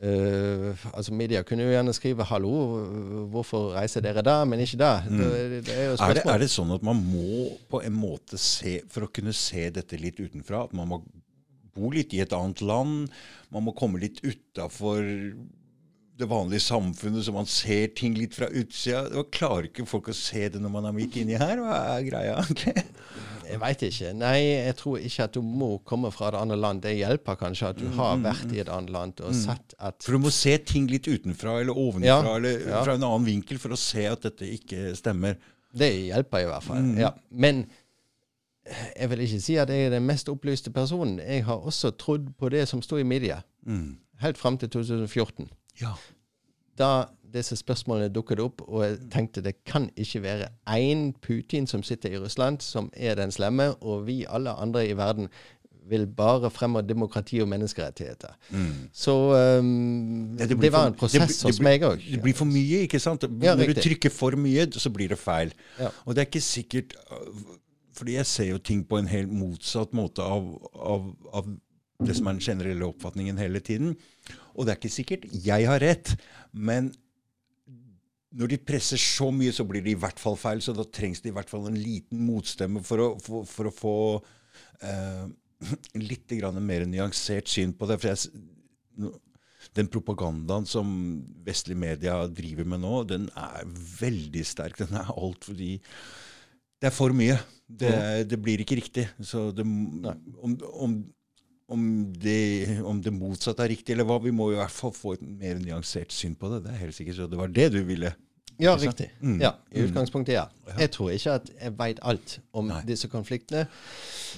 Uh, altså Media kunne jo gjerne skrive 'hallo, hvorfor reiser dere da, men ikke da'? Det, det er Mm. Er det, er det sånn at man må på en måte se For å kunne se dette litt utenfra, at man må bo litt i et annet land, man må komme litt utafor det vanlige samfunnet, så man ser ting litt fra utsida. Og Klarer ikke folk å se det når man er midt inni her? Hva er greia? <laughs> Okay. Jeg veit ikke. Nei, jeg tror ikke at du må komme fra et annet land. Det hjelper kanskje at du har Mm, vært i et annet land og sett at For du må se ting litt utenfra eller ovenfra Ja, eller ja. fra en annen vinkel for å se at dette ikke stemmer. Det hjelper i hvert Mm. fall. Ja. Men jeg vil ikke si at jeg er den mest opplyste personen. Jeg har også trodd på det som sto i media, Mm. helt fram til 2014. Ja. Da disse spørsmålene dukket opp, og jeg tenkte det kan ikke være én Putin som sitter i Russland, som er den slemme, og vi alle andre i verden vil bare fremme demokrati og menneskerettigheter. Så um, Ja, det, det, var en prosess det blir- hos meg òg. Det blir for mye, ikke sant? Ja, Når du trykker for mye, så blir det feil. Ja. Og det er ikke sikkert Fordi jeg ser jo ting på en helt motsatt måte av, av, av det som er den generelle oppfatningen hele tiden. Og det er ikke sikkert jeg har rett, men når de presser så mye, så blir det i hvert fall feil. Så da trengs det i hvert fall en liten motstemme for å, for, for å få eh, <clears throat> litt mer nyansert syn på det. For jeg, den propagandaen som vestlige media driver med nå, den er veldig sterk. Den er alt fordi Det er for mye. Det, det blir ikke riktig. Så det, om, om, om, det, om det motsatte er riktig, eller hva, vi må i hvert fall få et mer nyansert syn på det. Det er helt sikkert så det var det du ville. Ja, riktig. Mm. Ja, I utgangspunktet, ja. Jeg tror ikke at jeg veit alt om Nei. disse konfliktene.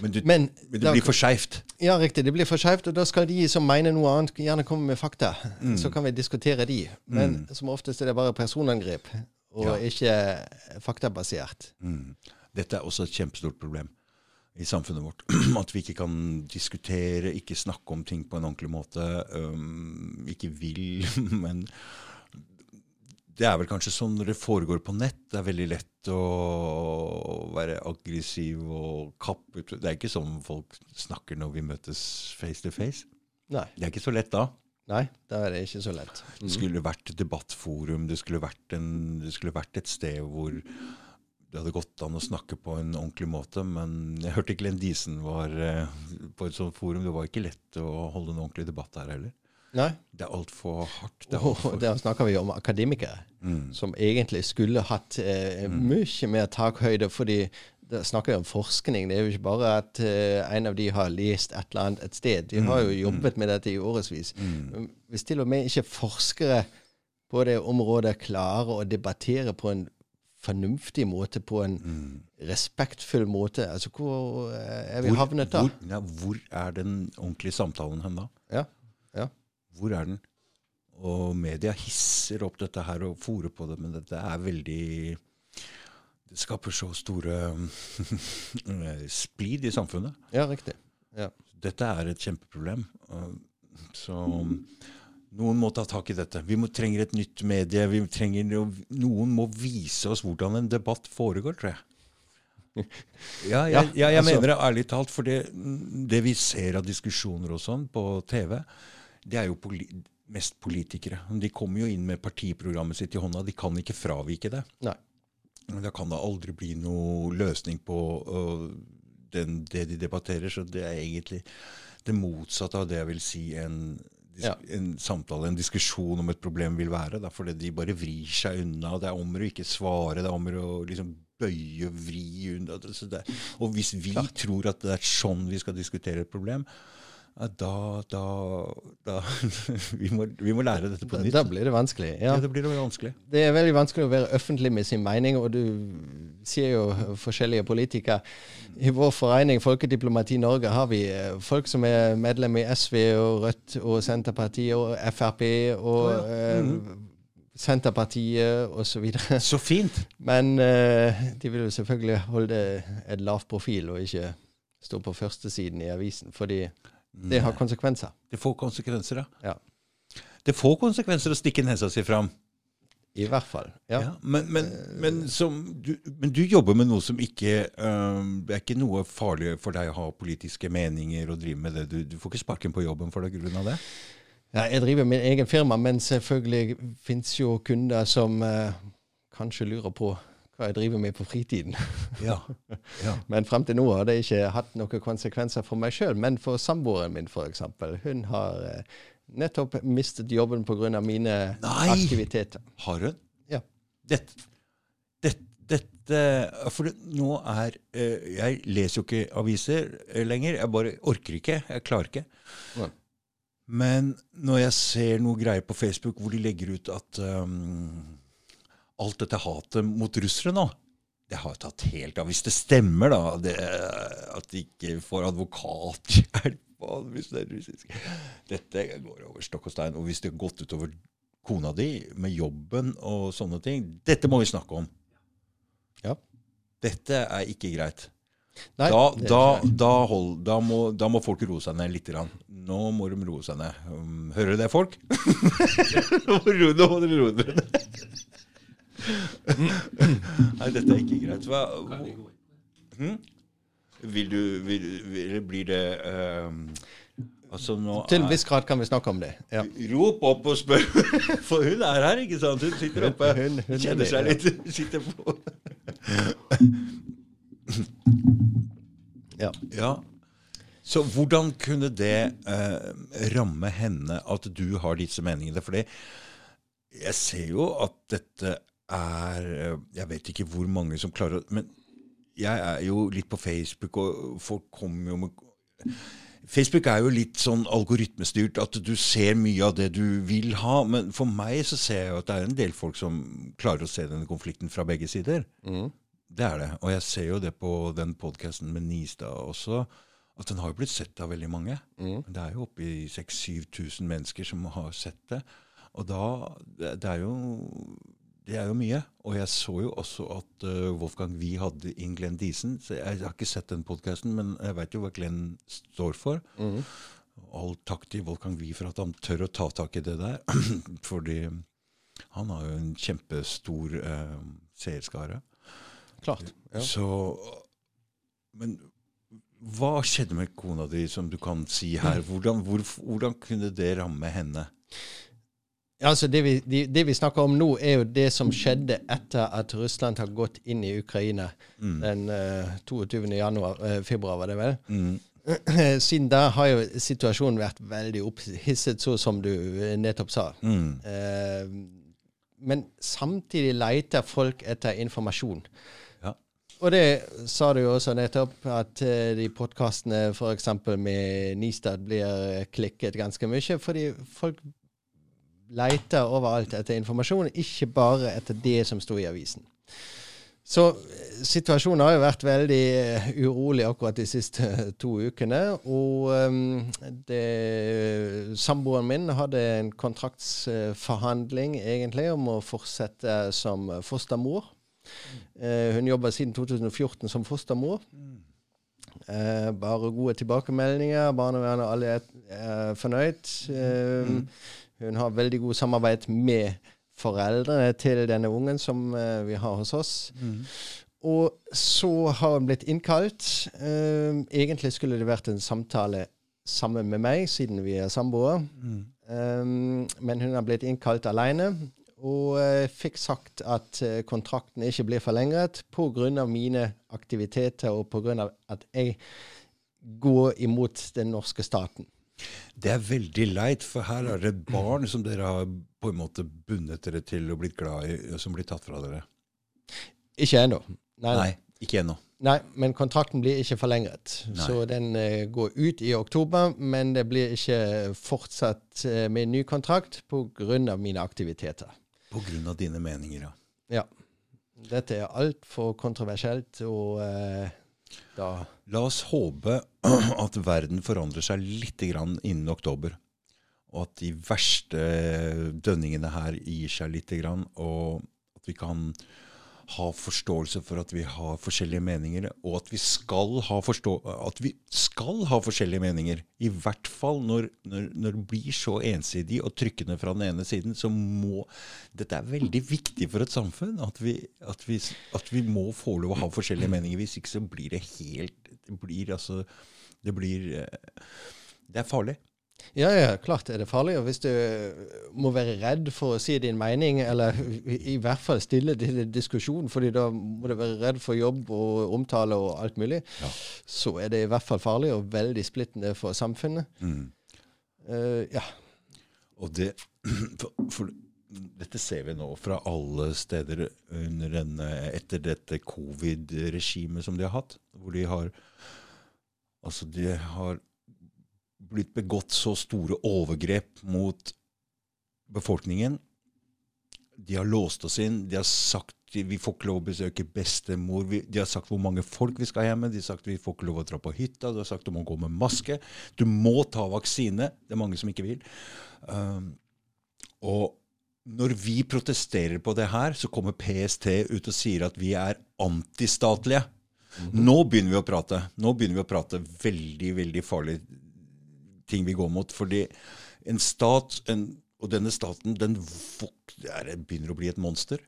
Men, du, Men, men det da- blir for skeivt. Ja, riktig. Det blir for skeivt, og da skal de som mener noe annet, gjerne komme med fakta. Mm. Så kan vi diskutere de. Men som oftest er det bare personangrep, og Ja. ikke faktabasert. Mm. Dette er også et kjempestort problem i samfunnet vårt. <clears throat> At vi ikke kan diskutere, ikke snakke om ting på en ordentlig måte. Um, ikke vil, <laughs> men det er vel kanskje sånn når det foregår på nett. Det er veldig lett å være aggressiv og kappe ut Det er ikke sånn folk snakker når vi møtes face to face. Nei. Det er ikke så lett da. Nei, det er ikke så lett. Det skulle vært debattforum, det skulle vært, en, det skulle vært et sted hvor det hadde gått an å snakke på en ordentlig måte, men jeg hørte Glenn Diesen var eh, på et sånt forum. Det var ikke lett å holde en ordentlig debatt der heller. Nei. Det er altfor hardt. Det er alt for, der snakker vi om akademikere, mm, som egentlig skulle hatt eh, mye mer takhøyde, fordi da snakker vi om forskning. Det er jo ikke bare at uh, en av de har lest et eller annet et sted. De har jo jobbet med dette i årevis. Hvis til og med ikke forskere på det området klarer å debattere på en fornuftig måte, på en respektfull måte, altså hvor eh, er vi havnet da? Hvor, ja, hvor er den ordentlige samtalen hen da? Ja, ja. Hvor er den? Og media hisser opp dette her og fòrer på det, men dette er veldig Det skaper så store eh, splid i samfunnet. ja riktig. Ja. Dette er et kjempeproblem. Så Så noen må ta tak i dette. Vi må, trenger et nytt medie. Vi trenger, noen må vise oss hvordan en debatt foregår, tror jeg. <laughs> Ja, jeg, Ja, jeg altså- mener det ærlig talt. For det, det vi ser av diskusjoner og sånn på TV, det er jo poli mest politikere. De kommer jo inn med partiprogrammet sitt i hånda. De kan ikke fravike det. Nei. Da kan det aldri bli noe løsning på uh, den, det de debatterer. Så det er egentlig det motsatte av det jeg vil si en, Ja. en samtale, en diskusjon om et problem vil være. Da, fordi de bare vrir seg unna. Det er om å ikke svare, det er om å liksom bøye, vri unna. Det- og hvis vi tror at det er sånn vi skal diskutere et problem, ja, da, da, da <laughs> vi, må, vi må lære dette på nytt. da blir det vanskelig. Ja. Ja, det blir vanskelig. Det er veldig vanskelig å være offentlig med sin mening, og du sier jo forskjellige politikere. I vår forening Folkediplomati Norge har vi eh, folk som er medlem i SV og Rødt og Senterpartiet og Frp og oh, ja. eh, Senterpartiet osv. Så fint! <laughs> Men eh, de vil jo selvfølgelig holde et lav profil og ikke stå på førstesiden i avisen, fordi det har konsekvenser. Det får konsekvenser, ja. Ja. Det får konsekvenser å stikke nesa si fram. I hvert fall. Ja. Ja, men, men, men, som, du, men du jobber med noe som ikke um, Det er ikke noe farlig for deg å ha politiske meninger og drive med det. Du, du får ikke sparken på jobben for deg pga. det? Ja, jeg driver min egen firma, men selvfølgelig fins jo kunder som uh, kanskje lurer på hva jeg driver med på fritiden. <laughs> Ja. ja. Men frem til nå har det ikke hatt noen konsekvenser for meg sjøl, men for samboeren min f.eks. Hun har eh, nettopp mistet jobben pga. mine Nei! aktiviteter. Har hun? Ja. Dette, dette, dette For nå er eh, Jeg leser jo ikke aviser eh, lenger. Jeg bare orker ikke. Jeg klarer ikke. Ja. Men når jeg ser noe greier på Facebook hvor de legger ut at øhm, alt dette hatet mot russere nå det har tatt helt av. Hvis det stemmer, da, det, at de ikke får advokathjelp hvis det er russisk Dette går over stokk og stein. Og hvis det har gått utover kona di med jobben og sånne ting Dette må vi snakke om. Ja. Dette er ikke greit. Nei, da, da, da, hold, da, må, da må folk roe seg ned litt. Grann. Nå må de roe seg ned. Um, hører dere det, folk? <laughs> Nå må dere roe dere ned. Nei, dette er ikke greit. Hva, hm? Vil du vil, vil, Blir det um, Altså, nå Til en viss grad kan vi snakke om det. Ja. Rop opp og spør, <laughs> for hun er her, ikke sant? Hun sitter oppe. Hun- hun hun Kjenner seg ja. litt <laughs> Sitter på Ja. Ja. Så hvordan kunne det eh, ramme henne at du har disse meningene? For jeg ser jo at dette er eh, Jeg vet ikke hvor mange som klarer å Men jeg er jo litt på Facebook, og folk kommer jo med Facebook er jo litt sånn algoritmestyrt, at du ser mye av det du vil ha. Men for meg så ser jeg jo at det er en del folk som klarer å se denne konflikten fra begge sider. Det er det. Og jeg ser jo det på den podkasten med Nistad også, at den har jo blitt sett av veldig mange. Det er jo oppe i 6000-7000 mennesker som har sett det. Og da Det, det er jo det er jo mye. Og jeg så jo også at uh, Wolfgang Wie hadde inn Glenn Diesen. Så jeg har ikke sett den podkasten, men jeg vet jo hva Glenn står for. All takk til Wolfgang Wie for at han tør å ta tak i det der. <clears throat> Fordi han har jo en kjempestor uh, seerskare. Klart. Ja. Så Men hva skjedde med kona di, som du kan si her? Hvordan, hvor, hvordan kunne det ramme henne? Altså det, vi, de, det vi snakker om nå, er jo det som skjedde etter at Russland har gått inn i Ukraina den uh, 22. Januar, uh, februar, var det vel? Mm. <clears throat> Siden da har jo situasjonen vært veldig opphisset, så som du eh, nettopp sa. Mm. Uh, men samtidig leter folk etter informasjon. Ja. Og det sa du jo også nettopp, at eh, de podkastene f.eks. med Nistad blir klikket ganske mye, fordi folk leter overalt etter informasjon, ikke bare etter det som sto i avisen. Så eh, situasjonen har jo vært veldig eh, urolig akkurat de siste to ukene. Og um, det, samboeren min hadde en kontraktsforhandling egentlig om å fortsette som fostermor. Eh, hun jobber siden 2014 som fostermor. Eh, bare gode tilbakemeldinger. Barnevernet alle er, er fornøyd. Hun har veldig god samarbeid med foreldrene til denne ungen som uh, vi har hos oss. Og så har hun blitt innkalt. Uh, egentlig skulle det vært en samtale sammen med meg, siden vi er samboere. Eh, men hun har blitt innkalt alene. Og fikk sagt at kontrakten ikke blir forlengret pga. mine aktiviteter og pga. at jeg går imot den norske staten. Det er veldig leit, for her er det barn som dere har på en måte bundet dere til og blitt glad i, som blir tatt fra dere. Ikke ennå. Nei, Nei, ikke ennå. Nei, men kontrakten blir ikke forlengret. Nei. Så den uh, går ut i oktober, men det blir ikke fortsatt uh, med en ny kontrakt pga. mine aktiviteter. Av dine meninger, ja. Ja. Dette er altfor kontroversielt, og eh, da La oss håpe <clears throat> at verden forandrer seg litt innen oktober. Og at de verste dønningene her gir seg litt, og at vi kan ha forståelse for at vi har forskjellige meninger, og at vi skal ha, at vi skal ha forskjellige meninger. I hvert fall når, når, når, det blir så ensidig og trykkende fra den ene siden, så må Dette er veldig viktig for et samfunn. At vi, at vi, at vi må få lov å ha forskjellige meninger. Hvis ikke så blir det helt Det blir altså Det blir eh, Det er farlig. Ja, ja, klart er det farlig. Og hvis du må være redd for å si din mening, eller <laughs> i hvert fall stille til diskusjon, fordi da må du være redd for jobb og omtale og alt mulig, ja. så er det i hvert fall farlig og veldig splittende for samfunnet. Mm. Uh, ja. Og det <clears throat> for, for, dette ser vi nå fra alle steder en, etter dette covid-regimet som de har hatt, hvor de har Altså, de har blitt begått så store overgrep mot befolkningen. De har låst oss inn. De har sagt vi får ikke lov å besøke bestemor. De har sagt hvor mange folk vi skal hjemme. De har sagt vi får ikke lov å dra på hytta. De har sagt du må gå med maske. Du må ta vaksine. Det er mange som ikke vil. Um, og når vi protesterer på det her, så kommer PST ut og sier at vi er antistatlige. Mm -hmm. Nå begynner vi å prate. Nå begynner vi å prate veldig, veldig farlig ting vi går mot. Fordi en stat, en, og denne staten, den begynner å bli et monster.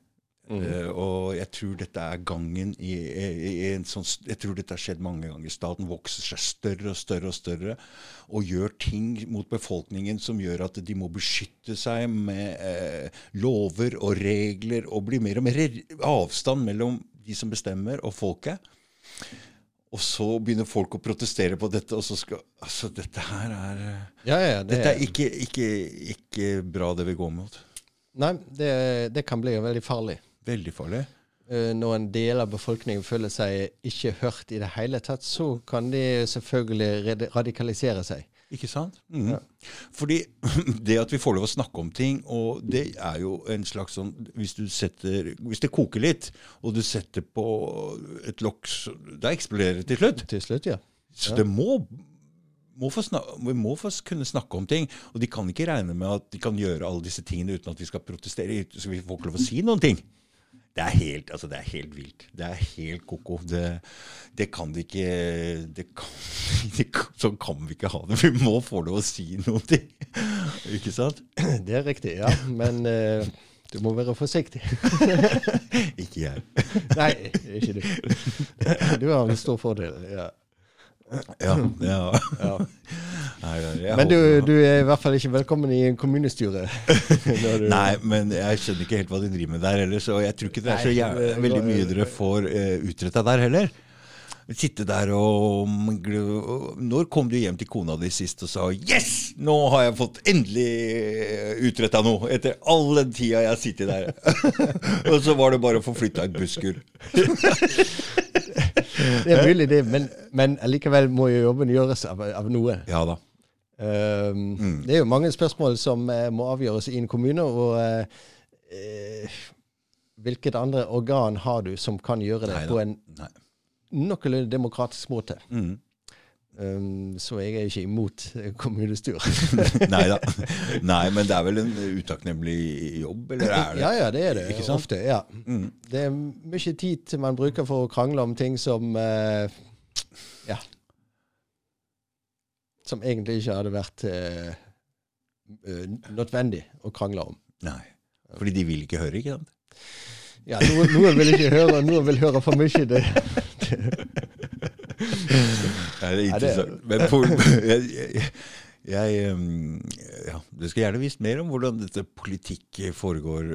Mm. Uh, og jeg tror dette er gangen i, i, i, en sånn Jeg tror dette har skjedd mange ganger. Staten vokser seg større og større og større og gjør ting mot befolkningen som gjør at de må beskytte seg med uh, lover og regler, og blir mer og mer avstand mellom de som bestemmer, og folket. Og så begynner folk å protestere på dette, og så skal Altså, dette her er ja, ja, det, Dette er ikke, ikke, ikke, bra, det vi går mot. Nei, det, det kan bli veldig farlig. Veldig farlig. Uh, når en del av befolkningen føler seg ikke hørt i det hele tatt, så kan de selvfølgelig radikalisere seg. Ikke sant? Mm. Ja. Fordi <clears throat> det at vi får lov å snakke om ting, og det er jo en slags sånn Hvis du setter, hvis det koker litt, og du setter på et lokk, da eksploderer det til slutt. Til slutt, ja. Så ja. det må, må vi må få kunne snakke om ting. Og de kan ikke regne med at de kan gjøre alle disse tingene uten at vi skal protestere. Så vi får ikke lov å si noen ting. Det er helt, altså det er helt vilt. Det er helt ko-ko. Det, det, kan de ikke det kan, <laughs> det, Sånn kan vi ikke ha det. Vi må få lov å si noe. Til. <laughs> Ikke sant? Det er riktig, ja. Men uh, du må være forsiktig. <laughs> ikke jeg. Nei, ikke du. Du har en stor fordel. ja. Ja. ja. <laughs> ja. Nei, men du, du, er i hvert fall ikke velkommen i en kommunestyre. <laughs> Nei, men jeg skjønner ikke helt hva de driver med der heller, så jeg tror ikke det er så jævlig, veldig mye dere får uh, eh, utretta der heller. Sitte der og Når kom du hjem til kona di sist og sa 'Yes! Nå har jeg fått endelig eh, utretta noe!' Etter all den tida jeg har sittet der. <laughs> og så var det bare å få flytta et busskur. Det er mulig, det, men, men likevel må jo jobben gjøres av, av noe. Ja da. Um, mm. Det er jo mange spørsmål som uh, må avgjøres i en kommune. Og uh, hvilket andre organ har du som kan gjøre det Neida. på en noenlunde demokratisk måte? Mm. Um, så jeg er ikke imot <laughs> kommunestyret. <laughs> Nei da. Nei, men det er vel en utakknemlig jobb, eller er det? Ja, ja, det er det. Ikke sant? Ofte, ja. Mm. Det er mye tid man bruker for å krangle om ting som uh, Ja. Som egentlig ikke hadde vært uh, uh, nødvendig å krangle om. Nei. Fordi de vil ikke høre, ikke sant? Ja, noen, noen vil ikke høre, noen vil høre for mye. Det, det <laughs> det er interessant. Men for, jeg, jeg, ja, Du skulle gjerne visst mer om hvordan dette politikk foregår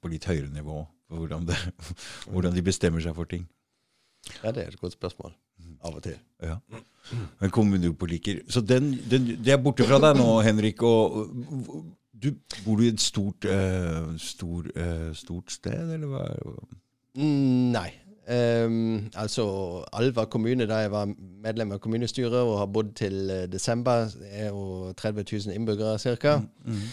på litt høyere nivå. Hvordan, det, hvordan, de bestemmer seg for ting. Ja, det er et godt spørsmål. Av og til. Ja. Men kommunepolitiker Så den, den, det er borte fra deg nå, Henrik. og du, Bor du i et stort, uh, stor, uh, stort sted, eller hva? Mm, nei. Um, altså Alva kommune, da jeg var medlem av kommunestyret og har bodd til uh, desember, er jo 30 000 innbyggere ca. Mm, mm.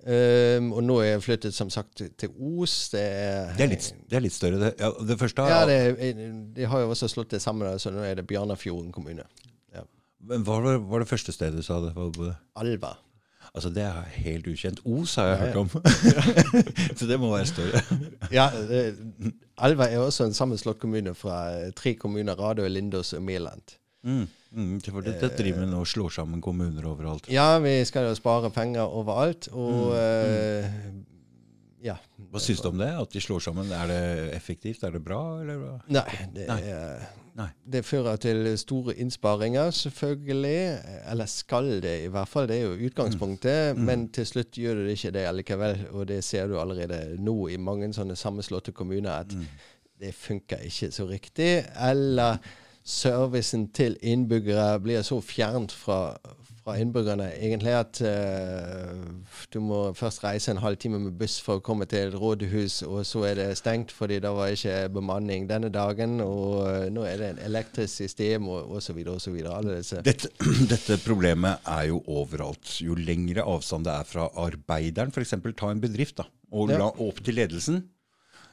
Um, og nå er jeg flyttet som sagt til Os. Det er, det er, litt, det er litt, større. Det, ja, det første Ja, det, de har jo også slått det sammen, så nå er det Bjarnafjorden kommune. Ja. Men Hva var, var det første stedet du sa det? Alva. Altså, det er helt ukjent. Os har jeg hørt om. <laughs> så det må være større. <laughs> Ja, det, Alva er også en sammenslått kommune fra eh, tre kommuner, Radøy, Lindås og Mæland. Mm. Mm, for dette driver med å slå sammen kommuner overalt. Ja, vi skal jo spare penger overalt, og Mm, eh, ja. Hva syns du om det? At de slår sammen? Er det effektivt? Er det bra? Eller? Nei, det, Nei. er- Nei. det fører til store innsparinger, selvfølgelig. Eller skal det, i hvert fall. Det er jo utgangspunktet. Mm. Men til slutt gjør det ikke det allikevel. Og det ser du allerede nå i mange sånne sammenslåtte kommuner, at Mm. det funker ikke så riktig. Eller servicen til innbyggere blir så fjernt fra, fra innbyggerne egentlig at uh, du må først reise en halvtime med buss for å komme til et rådhus, og så er det stengt fordi det var ikke bemanning denne dagen, og eh, nå er det en elektrisk system, og osv. osv. Alle disse Dette, <clears throat> dette problemet er jo overalt. Jo lengre avstand det er fra arbeideren, f.eks. ta en bedrift, da, og la opp til ledelsen,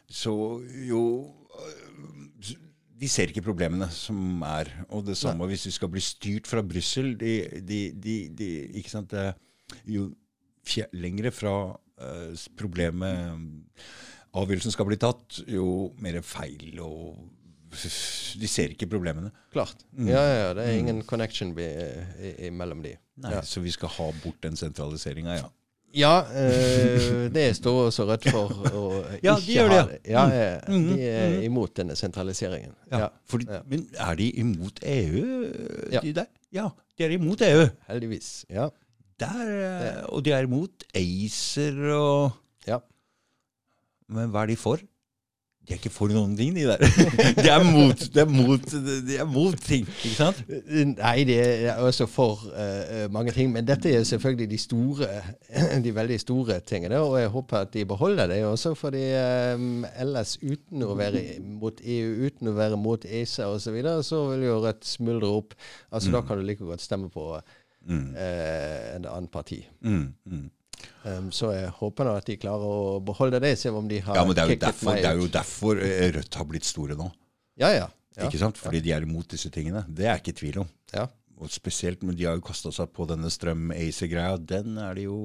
så jo øh, De ser ikke problemene som er. Og det samme hvis vi skal bli styrt fra Brussel. De, de, de, ikke sant? Jo lengre fra uh, problemet avgjørelsen skal bli tatt, jo mer feil og De ser ikke problemene. Klart. Mm. Ja, ja, det er ingen connection be, mellom de. Nei, Ja. Så vi skal ha bort den sentraliseringa, ja. Ja, øh, det står også Rødt for å <laughs> Ja, ikke de gjør det, ha det. Ja, Mm. de er Mm. imot denne sentraliseringen. Ja, fordi. Men er de imot EU? Ja. De der? ja, de er imot EU. heldigvis. Ja. Der, eh, og de er imot ACER og ja. Men hva er de for? De er ikke for noen ting, de der. <laughs> De er mot, de er mot, de er mot ting, ikke sant? Nei, de er også for uh, mange ting. Men dette er selvfølgelig de store, <clears throat> de veldig store tingene. Og jeg håper at de beholder det også, fordi um, ellers uten å være mot EU, uten å være mot ESA osv., så, videre, så vil jo Rødt smuldre opp. Altså Da kan du like godt stemme på Mm, eh, en annen parti. mm, mm. Um, så jeg håper nå at de klarer å beholde det, se om de har Ja, men det er, jo derfor, meg det er jo derfor eh, Rødt har blitt store nå. Ja, ja. ja. Ikke sant? Fordi de er imot disse tingene. Det er ikke tvil om. Ja. Og spesielt, men de har jo kasta seg på denne strøm-ACER-greia. Den er de jo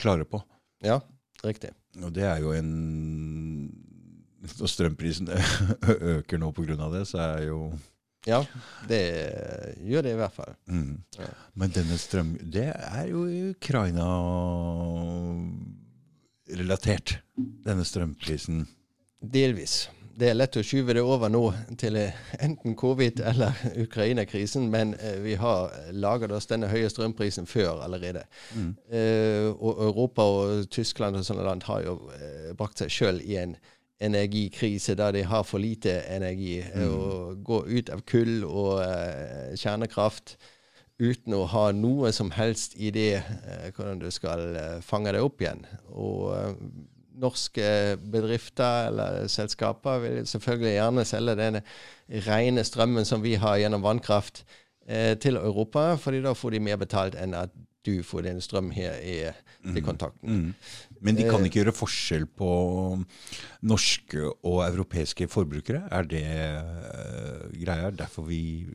klare på. ja, riktig. Og det er jo en Når strømprisen <laughs> øker nå pga. det, så er jo Ja, det gjør det i hvert fall. mm. Ja. Men denne strøm... Det er jo Ukraina-relatert, denne strømprisen. Delvis. Det er lett å skyve det over nå til eh, enten covid eller <laughs> Ukraina-krisen, men eh, vi har laget oss denne høye strømprisen før allerede. Mm. Uh, og Europa og Tyskland og sånne land har jo brakt seg sjøl i en energikrise der de har for lite energi. Mm. Og går ut av kull og uh, kjernekraft uten å ha noe som helst idé uh, hvordan du skal uh, fange det opp igjen. Og eh, norske bedrifter eller selskaper vil selvfølgelig gjerne selge den rene strømmen som vi har gjennom vannkraft, eh, til Europa, fordi da får de mer betalt enn at du får din strøm her i, til kontakten. Mm. Men de kan Eh. ikke gjøre forskjell på norske og europeiske forbrukere? Er det uh, greia? Derfor vi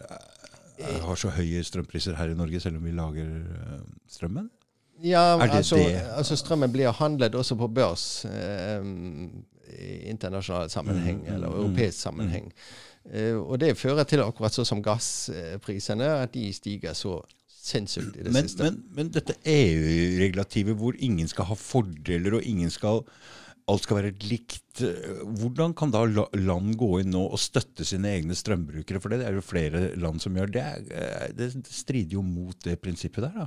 uh, har så høye strømpriser her i Norge, selv om vi lager uh, strømmen? Ja, det altså, det? altså strømmen blir handlet også på børs eh, i internasjonal sammenheng, Mm, eller mm, europeisk sammenheng. Eh, og det fører til, akkurat så som gassprisene, at de stiger så sinnssykt i det Men, siste. men, men dette EU-regulativet hvor ingen skal ha fordeler og ingen skal Alt skal være likt. eh, Hvordan kan da land gå inn nå og støtte sine egne strømbrukere? For det er jo flere land som gjør det. eh, Det strider jo mot det prinsippet der, da.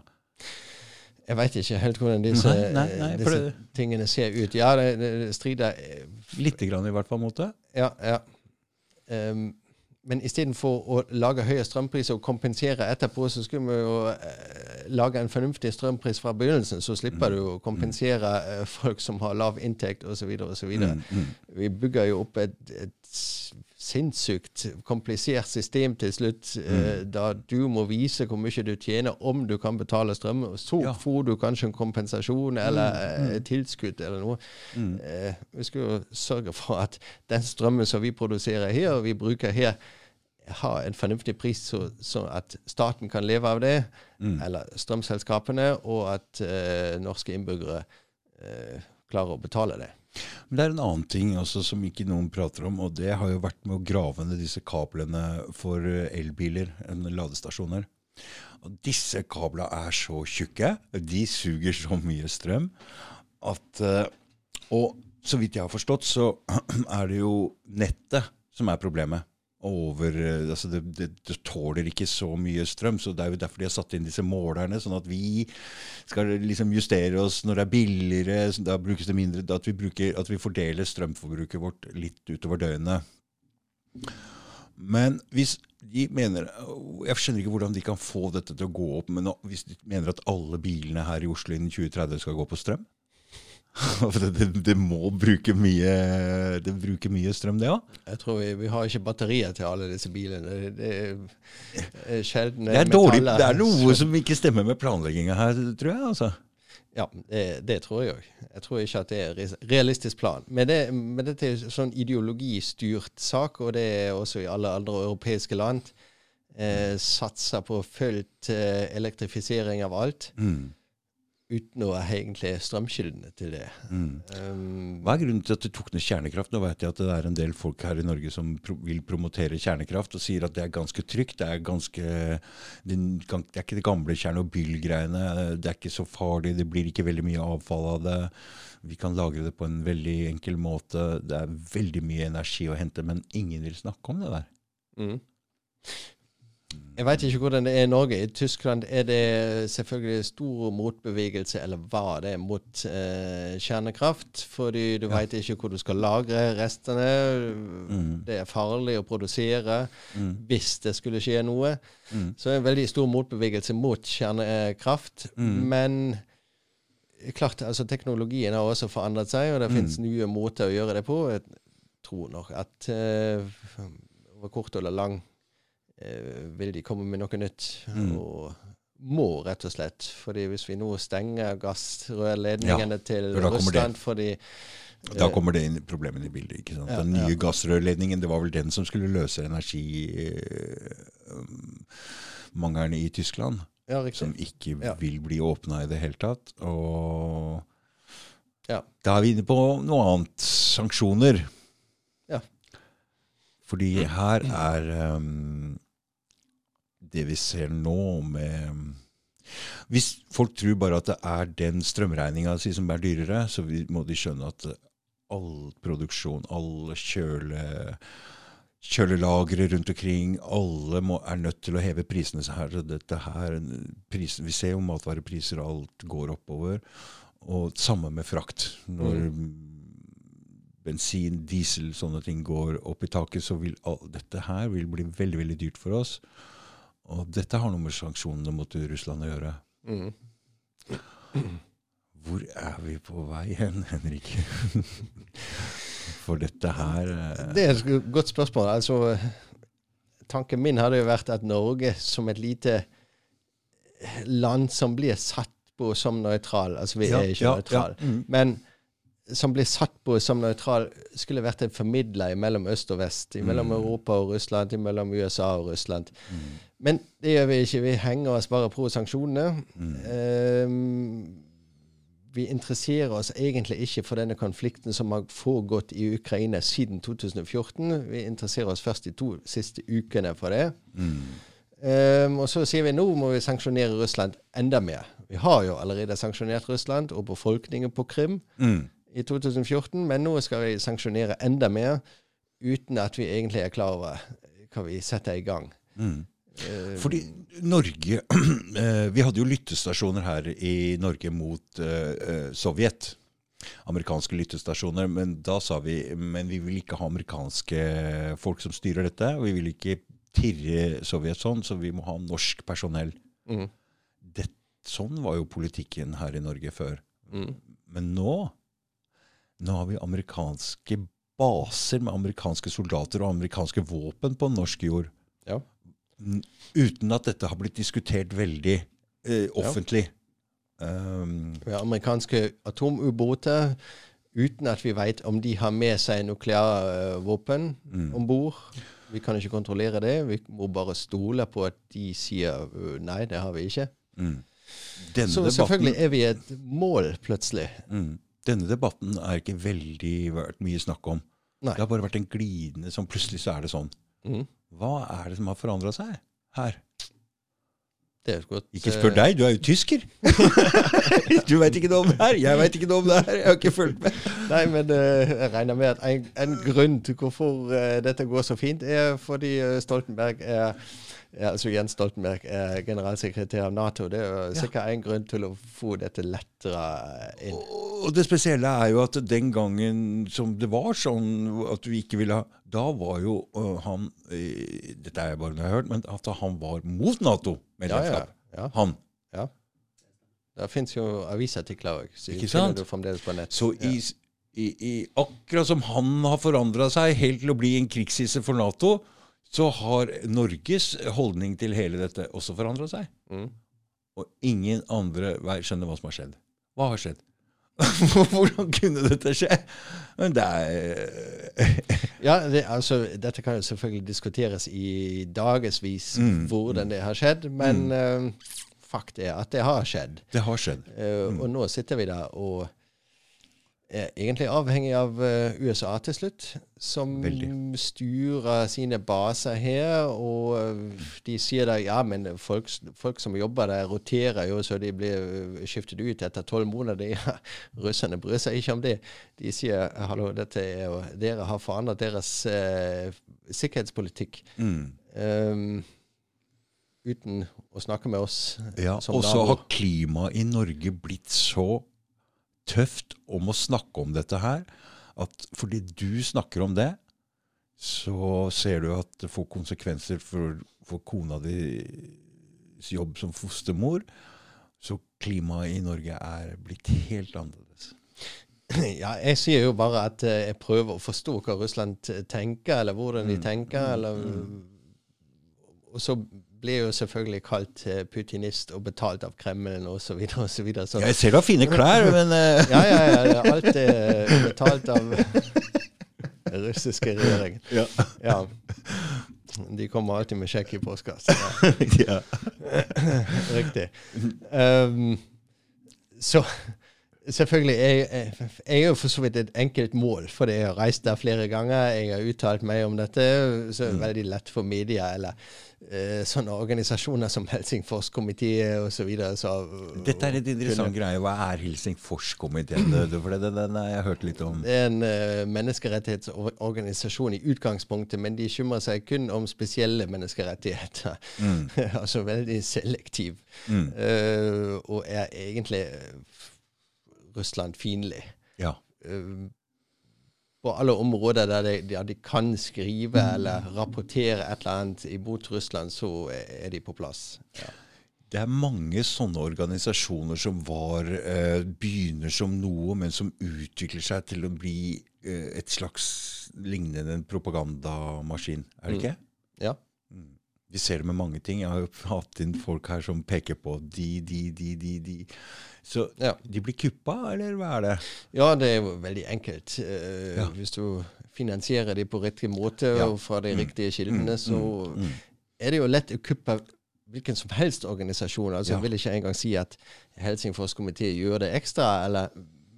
Jeg veit ikke helt hvordan disse, Nei, nei, nei, disse det- tingene ser ut. Ja, det, det strider eh, Lite grann i hvert fall mot det. Ja, ja. Um, men istedenfor å lage høye strømpriser og kompensere etterpå, så skulle vi jo eh, lage en fornuftig strømpris fra begynnelsen. Så slipper du å kompensere eh, folk som har lav inntekt osv. osv. Mm, mm. Vi bygger jo opp et, et sinnssykt komplisert system til slutt, mm. da du må vise hvor mye du tjener om du kan betale strøm. Så Ja. får du kanskje en kompensasjon eller eh, tilskudd eller noe. Mm. Eh, vi skal jo sørge for at den strømmen som vi produserer her, og vi bruker her, har en fornuftig pris, så, så at staten kan leve av det, Mm. eller strømselskapene, og at eh, norske innbyggere eh, klarer å betale det. Men det er en annen ting også som ikke noen prater om, og det har jo vært med å grave ned disse kablene for elbiler, ladestasjoner. Og disse kablene er så tjukke, de suger så mye strøm, at eh, Og så vidt jeg har forstått, så <clears throat> er det jo nettet som er problemet. Over, eh, altså det, det, det tåler ikke så mye strøm, så det er jo derfor de har satt inn disse målerne, sånn at vi skal liksom justere oss når det er billigere, da brukes det mindre, at vi, bruker, at vi fordeler strømforbruket vårt litt utover døgnet. Men hvis de mener Jeg skjønner ikke hvordan de kan få dette til å gå opp, men hvis de mener at alle bilene her i Oslo innen 2030 skal gå på strøm <laughs> det, det, må bruke mye Det bruker mye strøm, det òg. Jeg tror vi, vi har ikke batterier til alle disse bilene. Det, er sjelden Det er dårlig, det er noe som ikke stemmer med planlegginga her, tror jeg. altså. Ja, det, det tror jeg òg. Jeg tror ikke at det er realistisk plan. Men, det, men dette er en sånn ideologistyrt sak, og det er også i alle andre europeiske land. Eh, satser på fullt eh, elektrifisering av alt. Mm. Uten å ha egentlig strømkildene til det. Mm. Um, Hva er grunnen til at du tok ned kjernekraft? Nå vet jeg at det er en del folk her i Norge som pro vil promotere kjernekraft og sier at det er ganske trygt. Det er, ganske, det, det er ikke det gamle Tsjernobyl-greiene. Det er ikke så farlig. Det blir ikke veldig mye avfall av det. Vi kan lagre det på en veldig enkel måte. Det er veldig mye energi å hente, men ingen vil snakke om det der. mm. Jeg veit ikke hvordan det er i Norge. I Tyskland er det selvfølgelig stor motbevegelse, eller var det, mot eh, kjernekraft. Fordi du Ja. veit ikke hvor du skal lagre restene. Mm. Det er farlig å produsere Mm. hvis det skulle skje noe. Mm. Så det er en veldig stor motbevegelse mot kjernekraft. Mm. Men klart, altså teknologien har også forandret seg, og det Mm. finnes nye måter å gjøre det på. Jeg tror nok at eh, over kort eller lang eh, vil de komme med noe nytt. Mm. Og må, rett og slett. Fordi hvis vi nå stenger gassrørledningene til kommer det. Russland fordi Da kommer det inn problemene i bildet. ikke sant? Ja, Den nye ja. gassrørledningen, det var vel den som skulle løse energimangelen i Tyskland? Ja. Som ikke Ja. vil bli åpna i det hele tatt. Og Ja. da er vi inne på noe annet. Sanksjoner. Ja. Fordi her er um, det vi ser nå med Hvis folk tror bare at det er den strømregninga si som er dyrere, så må de skjønne at all produksjon, alle kjøle kjølelagre rundt omkring. Alle må, er nødt til å heve prisene. Så her, her, prisen, vi ser jo matvarepriser, alt går oppover. Og samme med frakt. Når bensin, diesel, sånne ting går opp i taket, så vil all, dette her vil bli veldig veldig dyrt for oss. Og dette har noe med sanksjonene mot Russland å gjøre. Mm. <clears throat> Hvor er vi på vei hen, Henrik? <laughs> For dette her eh, Det er et godt spørsmål. Altså, tanken min hadde jo vært at Norge som et lite land som blir satt på som nøytral Altså, vi Ja, er ikke ja, nøytrale. ja, mm. Men som blir satt på som nøytral, skulle vært en formidler mellom øst og vest. Mellom Mm. Europa og Russland, mellom USA og Russland. Men det gjør vi ikke. Vi henger oss bare på sanksjonene. Mm. Ehm, vi interesserer oss egentlig ikke for denne konflikten som har foregått i Ukraina siden 2014. Vi interesserer oss først de to siste ukene for det. Mm. Ehm, og så sier vi nå må vi sanksjonere Russland enda mer. Vi har jo allerede sanksjonert Russland og befolkningen på Krim Mm. I 2014, men nå skal vi sanksjonere enda mer uten at vi egentlig er klar over hva vi setter i gang. Mm. Ehm, Fordi Norge <clears throat> eh, Vi hadde jo lyttestasjoner her i Norge mot eh, eh, Sovjet. Amerikanske lyttestasjoner. Men da sa vi men vi vil ikke ha amerikanske folk som styrer dette. Og vi vil ikke tirre Sovjet sånn, så vi må ha norsk personell. mm, Det, sånn var jo politikken her i Norge før. mm. Men nå nå har vi amerikanske baser med amerikanske soldater og amerikanske våpen på norsk jord. Ja. Uten at dette har blitt diskutert veldig eh, offentlig. Um, Vi amerikanske atomubåter uten at vi vet om de har med seg nuklearvåpen Mm. om bord. Vi kan ikke kontrollere det. Vi må bare stole på at de sier uh, nei, det har vi ikke. Mm. Så selvfølgelig er vi et mål, plutselig. Mm. Denne debatten er ikke veldig vært mye snakk om. Nei. Det har bare vært en glidende som plutselig så er det sånn. Mm. Hva er det som har forandra seg her? Det er godt Ikke spør eh, deg, du er jo tysker! <laughs> du veit ikke noe om det her! Jeg veit ikke noe om det her! Jeg har ikke fulgt med. Nei, men eh, jeg regner med at en, en grunn til hvorfor eh, dette går så fint, er fordi Stoltenberg er ja, altså Jens Stoltenberg er generalsekretær av Nato. Det er jo Ja. sikkert en grunn til å få dette lettere inn. Og det spesielle er jo at den gangen som det var sånn at vi ikke ville ha Da var jo øh, han Dette er bare noe jeg har hørt, men at han var mot Ja, ja. Nato-medlemskap. ja. Han. ja. Det fins jo avisartikler òg. Ikke sant? Så i, i, i, akkurat som han har forandra seg helt til å bli en krigshisse for Nato, så har Norges holdning til hele dette også forandra seg. Mm. Og ingen andre skjønner hva som har skjedd. Hva har skjedd? <laughs> Hvordan kunne dette skje? Men det er <laughs> Ja, det, altså, dette kan jo selvfølgelig diskuteres i dagevis Mm, hvordan det har skjedd, men eh, fakt er at det har skjedd. Det har skjedd. Uh, Mm. Og nå sitter vi der og er egentlig avhengig av eh, USA til slutt, som Veldig. styrer sine baser her. Og eh, de sier da ja, men folk, folk som jobber der, roterer jo, så de blir eh, skiftet ut etter tolv måneder. Ja, russerne bryr seg ikke om det. De sier hallo, dette er jo, dere har forandret deres eh, sikkerhetspolitikk. Mm. Um, uten å snakke med oss Ja, og så har klimaet i Norge blitt så tøft om å snakke om dette her, at fordi du snakker om det, så ser du at det får konsekvenser for, for kona dis jobb som fostermor. Så klimaet i Norge er blitt helt annerledes. <clears throat> Ja, jeg sier jo bare at eh, jeg prøver å forstå hva Russland tenker, eller hvordan de Mm. tenker. eller... Og så blir jo selvfølgelig kalt eh, putinist og betalt av Kreml osv. osv. Så, Jeg ser du har fine klær, <laughs> men uh... ja, ja, ja, alt er betalt av den <laughs> russiske regjeringen. ja. Ja. De kommer alltid med sjekk i postkassa. <laughs> Ja. ja. Riktig. Um, så selvfølgelig jeg, jeg, jeg er jo for så vidt et enkelt mål, fordi jeg har reist der flere ganger. Jeg har uttalt meg om dette, så er det veldig lett for media eller sånne organisasjoner som Helsingforskomiteen osv. Så, Dette er et interessant greie. Hva er Helsingforskomiteen? Det- For det, den har jeg hørt litt om. Det er en uh, menneskerettighetsorganisasjon i utgangspunktet, men de skjummer seg kun om spesielle menneskerettigheter. Mm. <laughs> altså veldig selektiv. Mm. Eh, og er egentlig uh, Russland-fiendtlig. Ja. Eh, på alle områder der de, ja, de kan skrive eller rapportere et eller annet imot Russland, så er de på plass. Ja. Det er mange sånne organisasjoner som var, eh, begynner som noe, men som utvikler seg til å bli eh, et slags lignende en propagandamaskin. Er det ikke? ja. Vi ser det med mange ting. Jeg har jo <laughs> hatt inn folk her som peker på de, de, de, de, de. Så Ja. de blir kuppa, eller hva er det? Ja, det er jo veldig enkelt. Eh, Ja. Hvis du finansierer de på riktig måte Ja. og fra de riktige kildene, så mm. er det jo lett å kuppe hvilken som helst organisasjon. Altså. Jeg vil ikke engang si at Helsingfors komité gjør det ekstra, eller,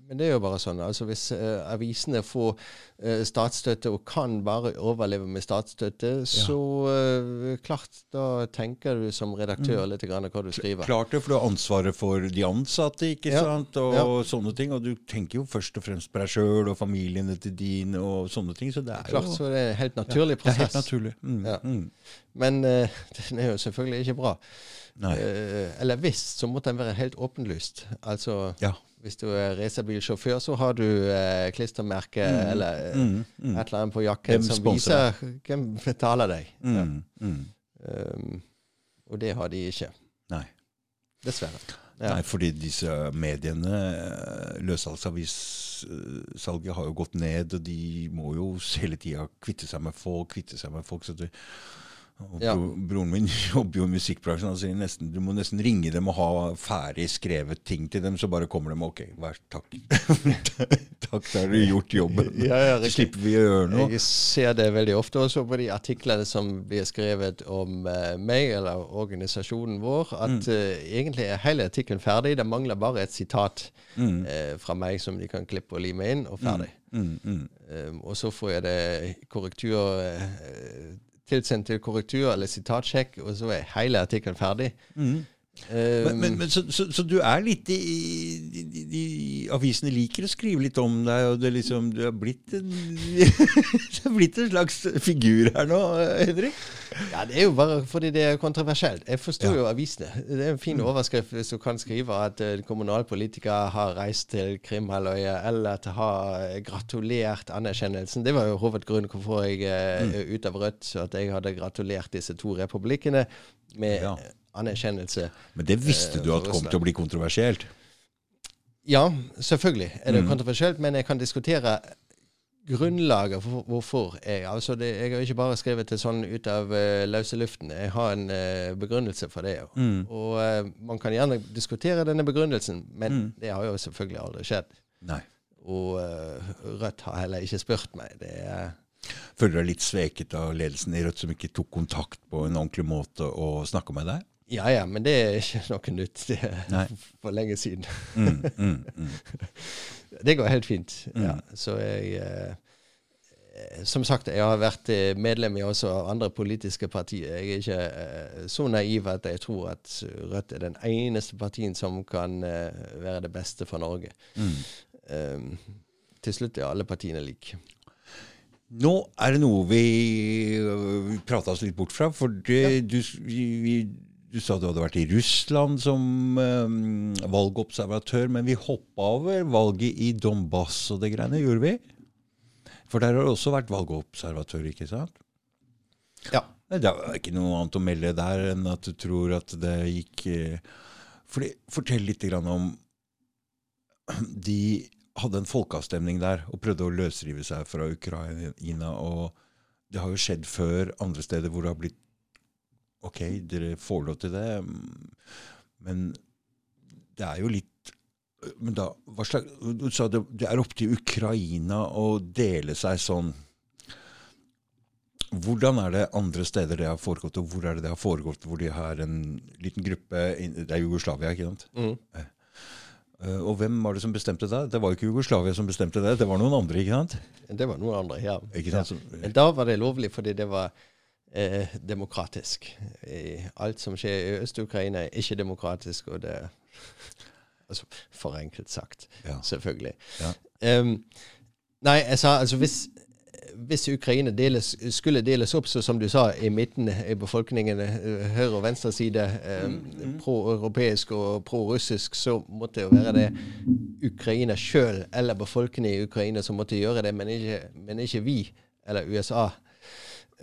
men det er jo bare sånn. Altså, hvis uh, avisene får statsstøtte og kan bare overleve med statsstøtte, så uh, klart, da tenker du som redaktør Mm. litt grann hva du skriver. Klart det, for du har ansvaret for de ansatte, ikke Ja. sant? Og Ja. sånne ting. Og du tenker jo først og fremst på deg sjøl og familiene til dine og sånne ting. Så det er Klart, jo så det er en helt naturlig det er helt naturlig. Mm, Ja. mm. Men uh, <laughs> den er jo selvfølgelig ikke bra. Eh, eller hvis, så måtte den være helt åpenlyst. Altså, Ja. hvis du er racerbilsjåfør, så har du eh, klistremerke eller eh, Mm, mm, et eller annet på jakken som viser hvem betaler deg. Ja. mm, mm. Um, og det har de ikke. Nei. Dessverre. Ja. Nei, fordi disse mediene, eh, løssalgsavissalget, har jo gått ned, og de må jo hele tida kvitte seg med folk, kvitte seg med folk. Så det, Og Ja. broren min <laughs> jobber jo i musikkbransjen. Han sier nesten, du må nesten ringe dem og ha ferdig skrevet ting til dem, så bare kommer de ok, vær takk. <laughs> takk, da har du gjort jobben. <laughs> Ja, ja, så slipper vi å gjøre noe. Jeg ser det veldig ofte også på de artiklene som blir skrevet om uh, meg eller organisasjonen vår, at eh, egentlig er hele artikkelen ferdig. Det mangler bare et sitat eh, fra meg som de kan klippe og lime inn, og ferdig. Mm, mm. Um, og så får jeg det korrektur tilsendt til korrektur eller sitatsjekk, og så er hele artikkelen ferdig. Um, Men, men, men så, så, så du er litt i, i, de Avisene liker å skrive litt om deg, og det liksom, du er blitt en, <laughs> er blitt en slags figur her nå, Henrik? Ja, det er jo bare fordi det er kontroversielt. Jeg forstår Ja. jo avisene. Det er en fin overskrift hvis du kan skrive at uh, kommunalpolitikere har reist til Krimhalvøya, eller at har eh, gratulert anerkjennelsen. Det var jo hovedgrunnen hvorfor jeg uh, er ute av Rødt, at jeg hadde gratulert disse to republikkene med Ja. Anerkjennelse. Men det visste Eh, du at kom til å bli kontroversielt? Ja, selvfølgelig er det kontroversielt, men jeg kan diskutere grunnlaget for hvorfor jeg Altså, det, jeg har ikke bare skrevet det sånn ut av uh, løse luften. Jeg har en uh, begrunnelse for det. Mm. Og uh, man kan gjerne diskutere denne begrunnelsen, men det har jo selvfølgelig aldri skjedd. Nei. Og Rødt har heller ikke spurt meg. Det er Føler du deg litt sveket av ledelsen i Rødt, som ikke tok kontakt på en ordentlig måte og snakka med deg? Ja ja, men det er ikke <laughs> noe nytt. Det er <laughs> for lenge siden. Mm, mm, mm. <laughs> Det går helt fint. Ja. Så jeg eh, Som sagt, jeg har vært eh, medlem i også av andre politiske partier. Jeg er ikke eh, så naiv at jeg tror at Rødt er den eneste partien som kan eh, være det beste for Norge. Mm. Um, til slutt er alle partiene like. Nå er det noe vi, prata oss litt bort fra. For det, du, vi, vi, du sa du hadde vært i Russland som um, valgobservatør, men vi hoppa over valget i Donbass og det greiene, gjorde vi? For der har du også vært valgobservatør, ikke sant? Ja. Det er ikke noe annet å melde der enn at du tror at det gikk eh, fordi, Fortell litt grann om <clears throat> De hadde en folkeavstemning der og prøvde å løsrive seg fra Ukraina. og Det har jo skjedd før andre steder hvor det har blitt Ok, dere får lov til det, men det er jo litt men da, hva slags, Du sa det, det er opp til Ukraina å dele seg sånn. Hvordan er det andre steder det har foregått, og hvor er det det har foregått hvor de har en liten gruppe Det er Jugoslavia, ikke sant? Mm. Eh, og hvem var det som bestemte det? Det var jo ikke Jugoslavia som bestemte det, det var noen andre, ikke sant? Det var noen andre, ja. Ikke sant? Ja. Da var det lovlig fordi det var eh, demokratisk. Eh, alt som skjer i Øst-Ukraina, er ikke demokratisk, og det <laughs> Altså forenklet sagt, Ja. selvfølgelig. Ja. Um, nei, jeg sa altså hvis hvis Ukraina deles, skulle deles opp, så som du sa, i midten i befolkningen, eh, høyre- og venstreside, um, pro-europeisk og pro-russisk, så måtte det jo være det Ukraina sjøl eller befolkningen i Ukraina som måtte gjøre det, men ikke, men ikke vi eller USA.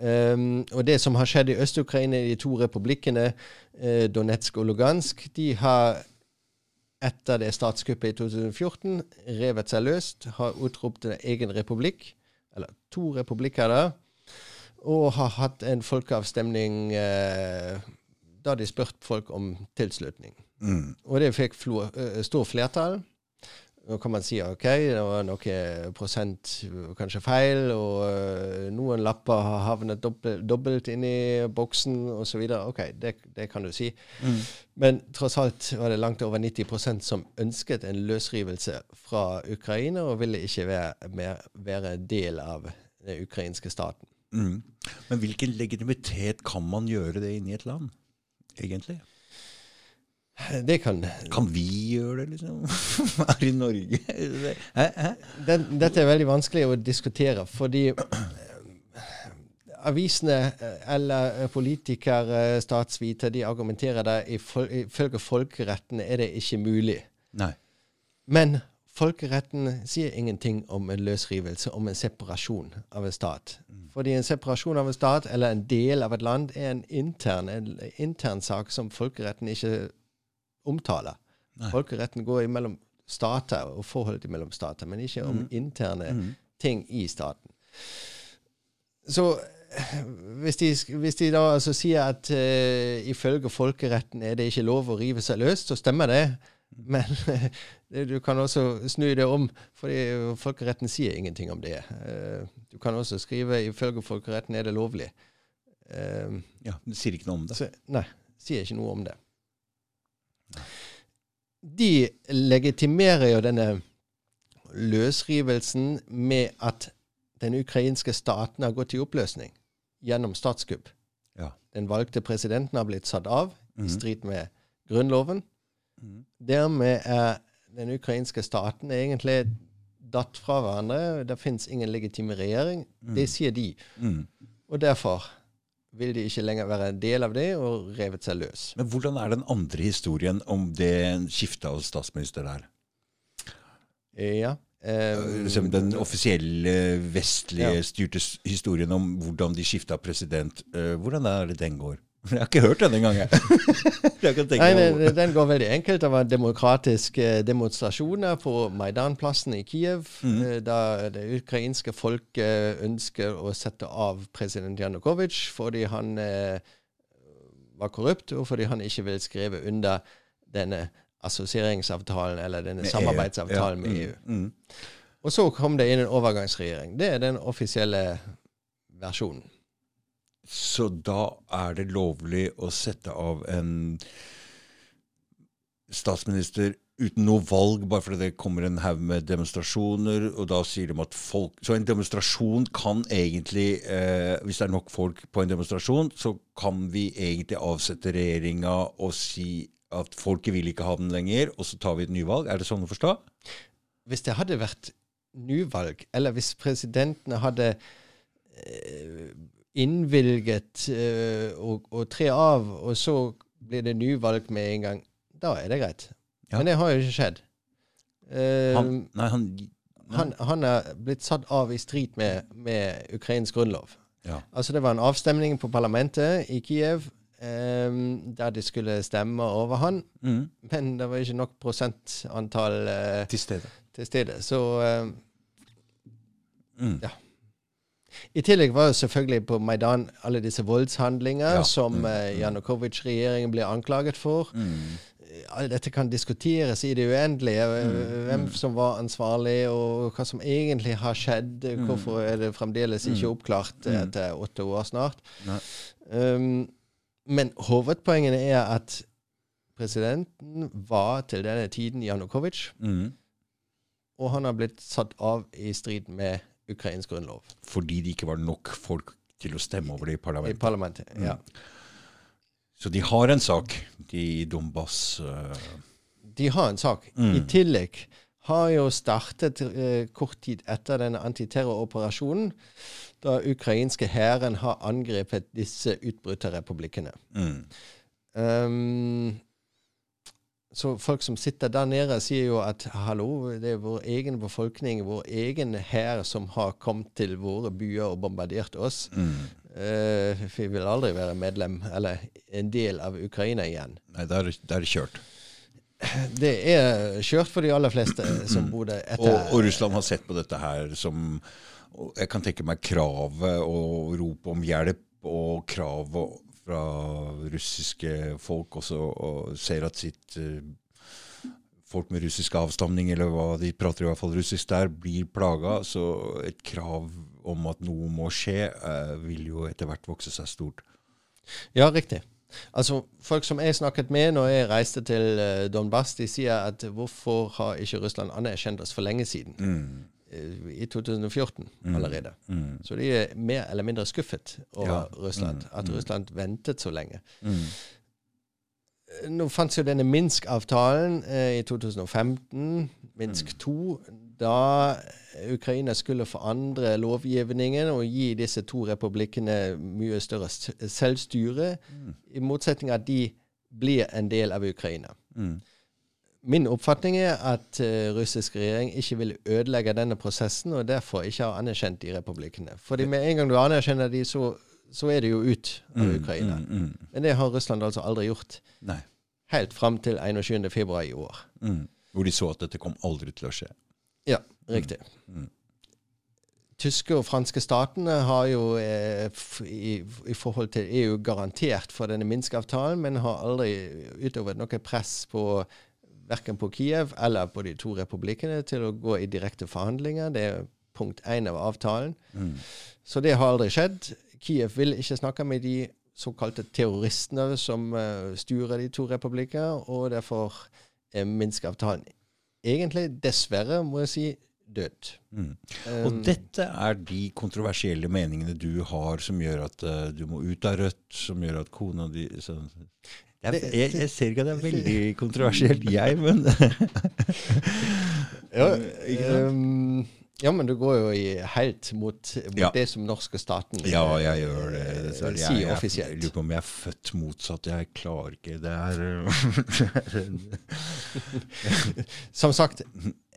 Um, og det som har skjedd i Øst-Ukraina, de to republikkene, eh, Donetsk og Lugansk, de har etter det statskuppet i 2014 revet seg løst, har utropt en egen republikk, eller to republikker da, og har hatt en folkeavstemning eh, da de spurte folk om tilslutning. Mm. Og det fikk eh, stor flertall. Nå kan man si ok, det var noe prosent kanskje feil, og eh, noen lapper har havnet dobbelt, dobbelt inn i boksen osv. Ok, det, det kan du si. Men tross alt var det langt over 90% som ønsket en løsrivelse fra Ukraina, og ville ikke være, mer, være del av den ukrainske staten. Mm. Men hvilken legitimitet kan man gjøre det inni et land, egentlig? Det kan Kan vi gjøre det, liksom? <laughs> Her i Norge? Hæ? Hæ? den, Dette er veldig vanskelig å diskutere, fordi eh, avisene eh, eller eh, politikere, statsviter, de argumenterer der ifølge folkeretten er det ikke mulig. Nei. Men folkeretten sier ingenting om en løsrivelse, om en separasjon av en stat. Fordi en separasjon av en stat eller en del av et land er en intern, en intern sak som folkeretten ikke omtaler. Nei. Folkeretten går imellom stater og forholdet mellom stater, men ikke om interne ting i staten. Så hvis de, hvis de da altså sier at uh, ifølge folkeretten er det ikke lov å rive seg løs, så stemmer det. Men <laughs> du kan også snu det om, fordi folkeretten sier ingenting om det. Uh, du kan også skrive ifølge folkeretten er det lovlig. Uh, ja, Det sier ikke noe om det? Så, nei, sier ikke noe om det. De legitimerer jo denne løsrivelsen med at den ukrainske staten har gått i oppløsning gjennom statskupp. Ja. Den valgte presidenten har blitt satt av mm. i strid med grunnloven. Mm. Dermed er den ukrainske staten egentlig datt fra hverandre. Det fins ingen legitime regjering. Mm. Det sier de. Og derfor vil de ikke lenger være en del av det, og revet seg løs. Men hvordan er den andre historien om det skiftet av statsminister der? Ja. Um, den offisielle vestlige ja. styrte historien om hvordan de skifta president. Uh, hvordan er det den går? <laughs> Jeg har ikke hørt den engang, <laughs> jeg. Nei, den, den, går veldig enkelt. Det var demokratiske demonstrasjoner på Maidan-plassen i Kiev. Mm. Da det ukrainske folket ønsker å sette av president Janukovitsj fordi han eh, var korrupt, og fordi han ikke ville skrive under denne assosieringsavtalen eller denne med samarbeidsavtalen med EU. Mm. Mm. Og så kom det inn en overgangsregjering. Det er den offisielle versjonen. Så da er det lovlig å sette av en statsminister uten noe valg, bare fordi det kommer en haug med demonstrasjoner, og da sier de at folk Så en demonstrasjon kan egentlig, eh, hvis det er nok folk på en demonstrasjon, så kan vi egentlig avsette regjeringa og si at folket vil ikke ha den lenger, og så tar vi et nyvalg. Er det sånn å forstå? Hvis det hadde vært nyvalg, eller hvis presidentene hadde eh, innvilget og, å, å, tre av, og så blir det nyvalg med en gang, da er det greit. Ja. Men det har jo ikke skjedd. Uh, han, nei, han, nei. Han, han, er blitt satt av i strid med, med ukrainsk grunnlov. Ja. Altså Det var en avstemning på parlamentet i Kiev Um, der de skulle stemme over han. Mm. Men det var ikke nok prosentantall uh, til, stede. til stede. Så uh, mm. ja. I tillegg var jo selvfølgelig på Maidan alle disse voldshandlinger ja. som uh, Janukovitsj-regjeringen ble anklaget for. Mm. Alt dette kan diskuteres i det uendelige. Mm. Hvem som var ansvarlig, og hva som egentlig har skjedd. Mm. Hvorfor er det fremdeles ikke mm. oppklart etter åtte år snart. Um, men hovedpoengene er at presidenten var til denne tiden Janukovitsj. Mm. Og han har blitt satt av i strid med ukrainsk grunnlov. Fordi det ikke var nok folk til å stemme over det i parlamentet? I parlamentet, ja. Mm. Så de har en sak, de Donbas uh... De har en sak. Mm. I tillegg har jo startet uh, kort tid etter denne antiterroroperasjonen da ukrainske hæren har angrepet disse utbryterrepublikkene. Mm. Um, så folk som sitter der nede, sier jo at hallo, det er vår egen befolkning, vår egen hær, som har kommet til våre byer og bombardert oss. Mm. Uh, vi vil aldri være medlem eller en del av Ukraina igjen. Nei, det er, det kjørt. Det er kjørt for de aller fleste som bor der. Og, og Russland har sett på dette her som jeg kan tenke meg kravet og rop om hjelp og kravet fra russiske folk også, og ser at sitt uh, folk med russisk avstamning, eller hva de prater i hvert fall russisk der, blir plaga. Så et krav om at noe må skje, uh, vil jo etter hvert vokse seg stort. Ja, riktig. Altså, Folk som jeg snakket med når jeg reiste til uh, Donbass, de sier at hvorfor har ikke Russland anerkjent oss for lenge siden? Mm. Eh, i 2014 mm. allerede. Mm. Så de er mer eller mindre skuffet over ja. Russland. Mm. At mm. Russland ventet så lenge. Mm. Eh, nå fantes jo denne Minsk-avtalen eh, i 2015, Minsk 2, mm. da Ukraina skulle forandre lovgivningen og gi disse to republikkene mye større selvstyre, i motsetning av at de blir en del av Ukraina. Mm. Min oppfatning er at uh, russisk regjering ikke vil ødelegge denne prosessen, og derfor ikke har anerkjent de republikkene. Fordi med en gang du anerkjenner de, så, så er det jo ut av mm, Ukraina. Mm, mm. Men det har Russland altså aldri gjort. Nei. Helt fram til 21.2 i år. Mm. Hvor de så at dette kom aldri til å skje. Ja, riktig. Mm, mm. tyske og franske statene har jo eh, i, i, forhold til EU garantert for denne Minsk-avtalen, men har aldri utøvd noe press på verken på Kiev eller på de to republikkene til å gå i direkte forhandlinger. Det er punkt én av avtalen. Mm. Så det har aldri skjedd. Kiev vil ikke snakke med de såkalte terroristene som uh, styrer de to republikker, og derfor er Minsk-avtalen egentlig, dessverre, må jeg si, død. Mm. Um, og dette er de kontroversielle meningene du har, som gjør at uh, du må ut av Rødt, som gjør at kona di så, jeg, jeg, jeg, ser ikke at det er veldig <laughs> kontroversielt, jeg, men <laughs> ja, um, ja, men du går jo i helt mot, mot ja. det som norske staten Ja, jeg gjør det. det sier jeg, offisielt. Jeg lurer på om jeg er født motsatt. Jeg klarer ikke Det her. <laughs> Som sagt,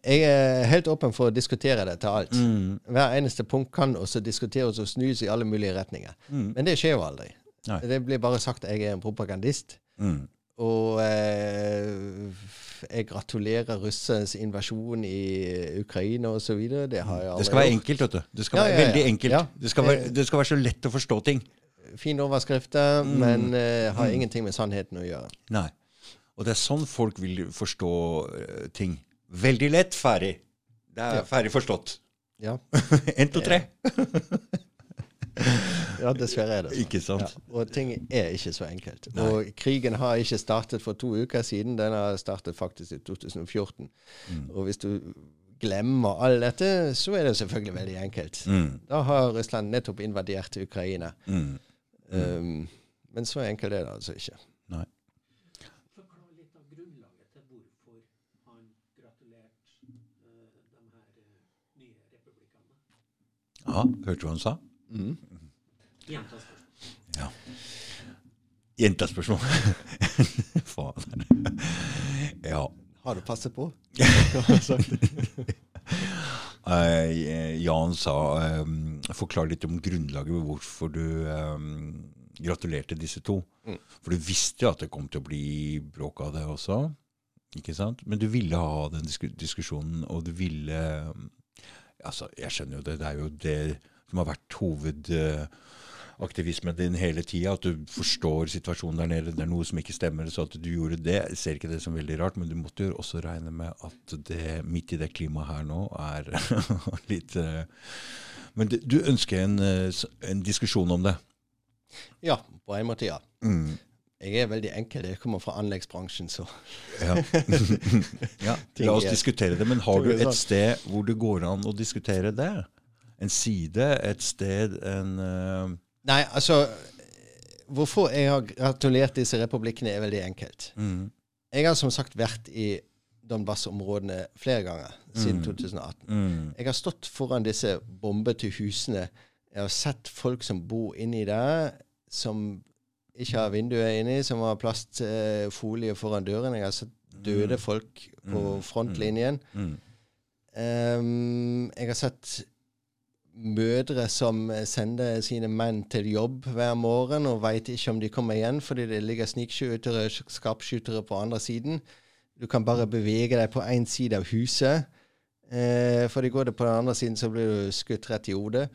jeg er helt åpen for å diskutere det til alt. Mm. Hver eneste punkt kan også diskuteres og snus i alle mulige retninger. Mm. Men det skjer jo aldri. Nei. Det blir bare sagt at jeg er en propagandist. Mm. Og eh, jeg gratulerer russernes invasjon i Ukraina osv. Det har jeg aldri Det skal være enkelt, vet du. Det skal ja, være ja, ja. veldig enkelt. Det skal, være, det, skal være, så lett å forstå ting. Fine overskrifter, mm. men eh, har mm. ingenting med sannheten å gjøre. Nei. Og det er sånn folk vil forstå uh, ting. Veldig lett, ferdig. Det er ferdig forstått. Ja. <laughs> Én, to, tre. <laughs> ja, dessverre er det sånn. Ikke sant? Ja. Og ting er ikke så enkelt. Nei. Og krigen har ikke startet for to uker siden. Den har startet faktisk i 2014. Mm. Og hvis du glemmer all dette, så er det selvfølgelig veldig enkelt. Mm. Da har Russland nettopp invadert Ukraina. Mm. Um, men så enkelt er det altså ikke. Nei. Nye republikkene. Ja, hørte du hva han sa? Mm. Ja. Jentaspørsmål. <laughs> Faen. ja. Har du passet på? uh, <laughs> Jan sa um, Forklar litt om grunnlaget hvorfor du um, gratulerte disse to. Mm. For du visste jo at det kom til å bli bråk av det også. Ikke sant? Men du ville ha den diskusjonen, og du ville um, Altså, jeg skjønner jo det. Det er jo det som har vært hovedaktivismen din hele tida. At du forstår situasjonen der nede. Det er noe som ikke stemmer. Så at du gjorde det, jeg ser ikke det som veldig rart, men du måtte jo også regne med at det midt i det klimaet her nå er <laughs> litt uh, Men du ønsker en, eh, en, diskusjon om det? Ja, på en måte, ja. Mm. Jeg er veldig enkel. Jeg kommer fra anleggsbransjen, så ja. <laughs> ja. La oss diskutere det. Men har du et sted hvor det går an å diskutere det? En side, et sted, en uh... Nei, altså Hvorfor jeg har gratulert disse republikkene, er veldig enkelt. Mm. Jeg har som sagt vært i Donbas-områdene flere ganger siden mm. 2018. Mm. Jeg har stått foran disse bombete husene. Jeg har sett folk som bor inni der, som ikke har vinduer inni, som har plastfolie foran døren. Jeg har sett døde mm. folk på mm. frontlinjen. Um, jeg har sett mødre som sender sine menn til jobb hver morgen og veit ikke om de kommer igjen fordi det ligger snikskyttere, skarpskyttere på andre siden. Du kan bare bevege deg på én side av huset. Eh, for de går det på den andre siden, så blir du skutt rett i hodet.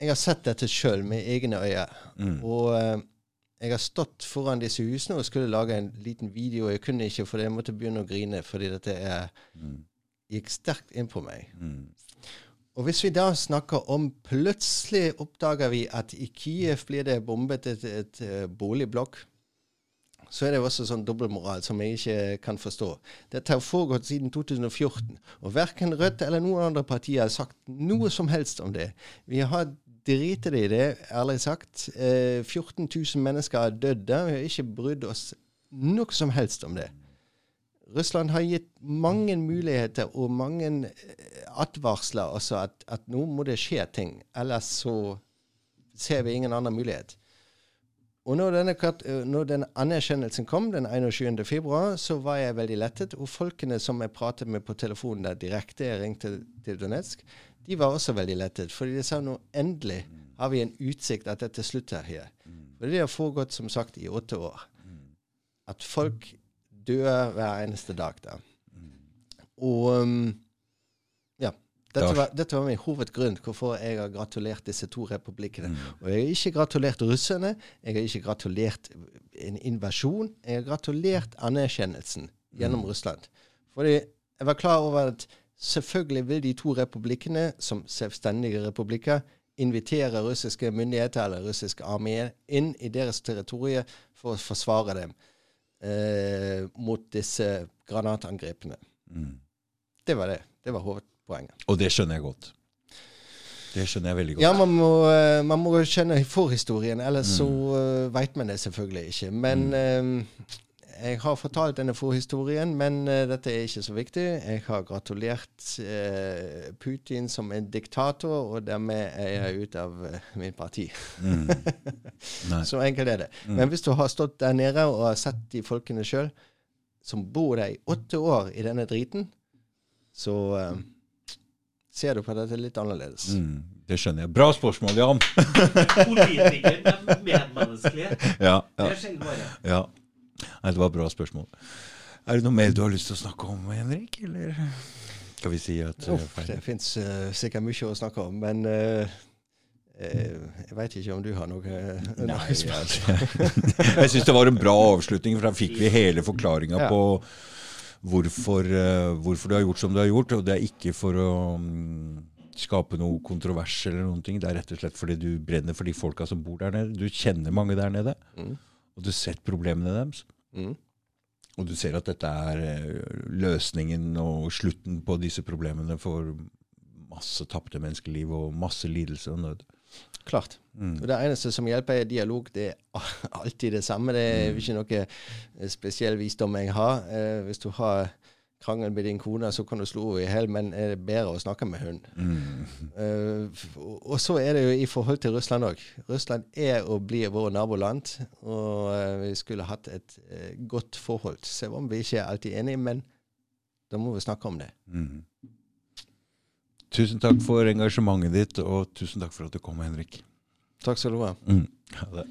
Jeg har sett dette sjøl med egne øyne. Mm. Og eh, jeg har stått foran disse husene og skulle lage en liten video. Jeg kunne ikke, for jeg måtte begynne å grine fordi dette er, mm. gikk sterkt inn på meg. Mm. Og hvis vi da snakker om Plutselig oppdager vi at i Kiev blir det bombet et, et, et eh, boligblokk. Så er det også sånn dobbeltmoral som jeg ikke kan forstå. Dette har foregått siden 2014, og verken Rødt eller noen andre partier har sagt noe som helst om det. Vi har driti i det, ærlig sagt. Eh, 14 000 mennesker er døde. Vi har ikke brydd oss noe som helst om det. Russland har gitt mange muligheter og mange eh, advarsler også at, at nå må det skje ting. Ellers så ser vi ingen annen mulighet. Og når denne, når denne anerkjennelsen kom den 21. februar, så var jeg veldig lettet. Og folkene som jeg pratet med på telefonen der direkte, jeg ringte til Donetsk, de var også veldig lettet. fordi de sa nå endelig har vi en utsikt at dette slutter her. For det har foregått som sagt i åtte år. At folk dør hver eneste dag der. Og um, ja, Dette var, dette var min hovedgrunn hvorfor jeg har gratulert disse to republikkene. Mm. Og jeg har ikke gratulert russerne, jeg har ikke gratulert en invasjon. Jeg har gratulert anerkjennelsen gjennom Mm. Russland. Fordi jeg var klar over at selvfølgelig vil de to republikkene, som selvstendige republikker, invitere russiske myndigheter eller russiske armeer inn i deres territorium for å forsvare dem eh, mot disse granatangrepene. Mm. Det var det. Det var hovedpoenget. Og det skjønner jeg godt. Det skjønner jeg veldig godt. Ja, man må, eh, man må kjenne forhistorien, ellers så uh, veit man det selvfølgelig ikke. Men eh, jeg har fortalt denne forhistorien, men uh, dette er ikke så viktig. Jeg har gratulert uh, Putin som en diktator, og dermed er jeg ute av uh, min parti. Mm. <laughs> Så enkelt er det. Men hvis du har stått der nede og har sett de folkene sjøl, som bor der i åtte år i denne driten, så eh, ser du på dette litt annerledes. Mm. Det skjønner jeg. Bra spørsmål, Jan. <laughs> Politikere er medmenneskelige. Ja, Det er sjelden bare. ja. Nei, det var et bra spørsmål. Er det noe mer du har lyst til å snakke om, Henrik? Eller skal vi si at uh, Uff, det fins sikkert mye å snakke om, men eh, eh, jeg veit ikke om du har noe, uh, Nei, noe jeg, spørsmål. <laughs> jeg syns det var en bra avslutning, for da fikk vi hele forklaringa Ja. på hvorfor, eh, hvorfor du har gjort som du har gjort. Og det er ikke for å mm, skape noe kontrovers eller noen ting. Det er rett og slett fordi du brenner for de folka som bor der nede. Du kjenner mange der nede, Mm. Og du har sett problemene deres. Mm. Og du ser at dette er eh, løsningen og slutten på disse problemene for masse tapte menneskeliv og masse lidelse og nød. Klart. Mm. Og Det eneste som hjelper, er dialog. Det er <laughs> alltid det samme. Det er Mm. ikke noe eh, spesiell visdom jeg har. Eh, hvis du har krangel med din kone, så kan du slå henne i hjel, men er det bedre å snakke med hun? Mm. Uh, og så er det jo i forhold til Russland òg. Russland er og blir vårt naboland, og uh, vi skulle hatt et uh, godt forhold. Selv om vi ikke er alltid enige, men da må vi snakke om det. Mm. Tusen takk for engasjementet ditt, og tusen takk for at du kom, Henrik. Takk skal du ha. Mm. Ha det.